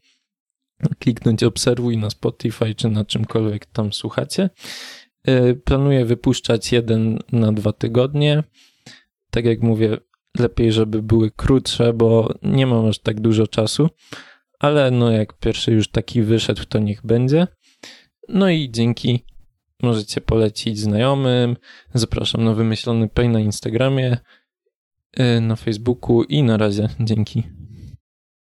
Kliknąć obserwuj na Spotify czy na czymkolwiek tam słuchacie. E, planuję wypuszczać jeden na dwa tygodnie. Tak jak mówię, lepiej, żeby były krótsze, bo nie mam aż tak dużo czasu ale no jak pierwszy już taki wyszedł, to niech będzie. No i dzięki możecie polecić znajomym. Zapraszam na wymyślony pay na Instagramie, y, na Facebooku i na razie dzięki.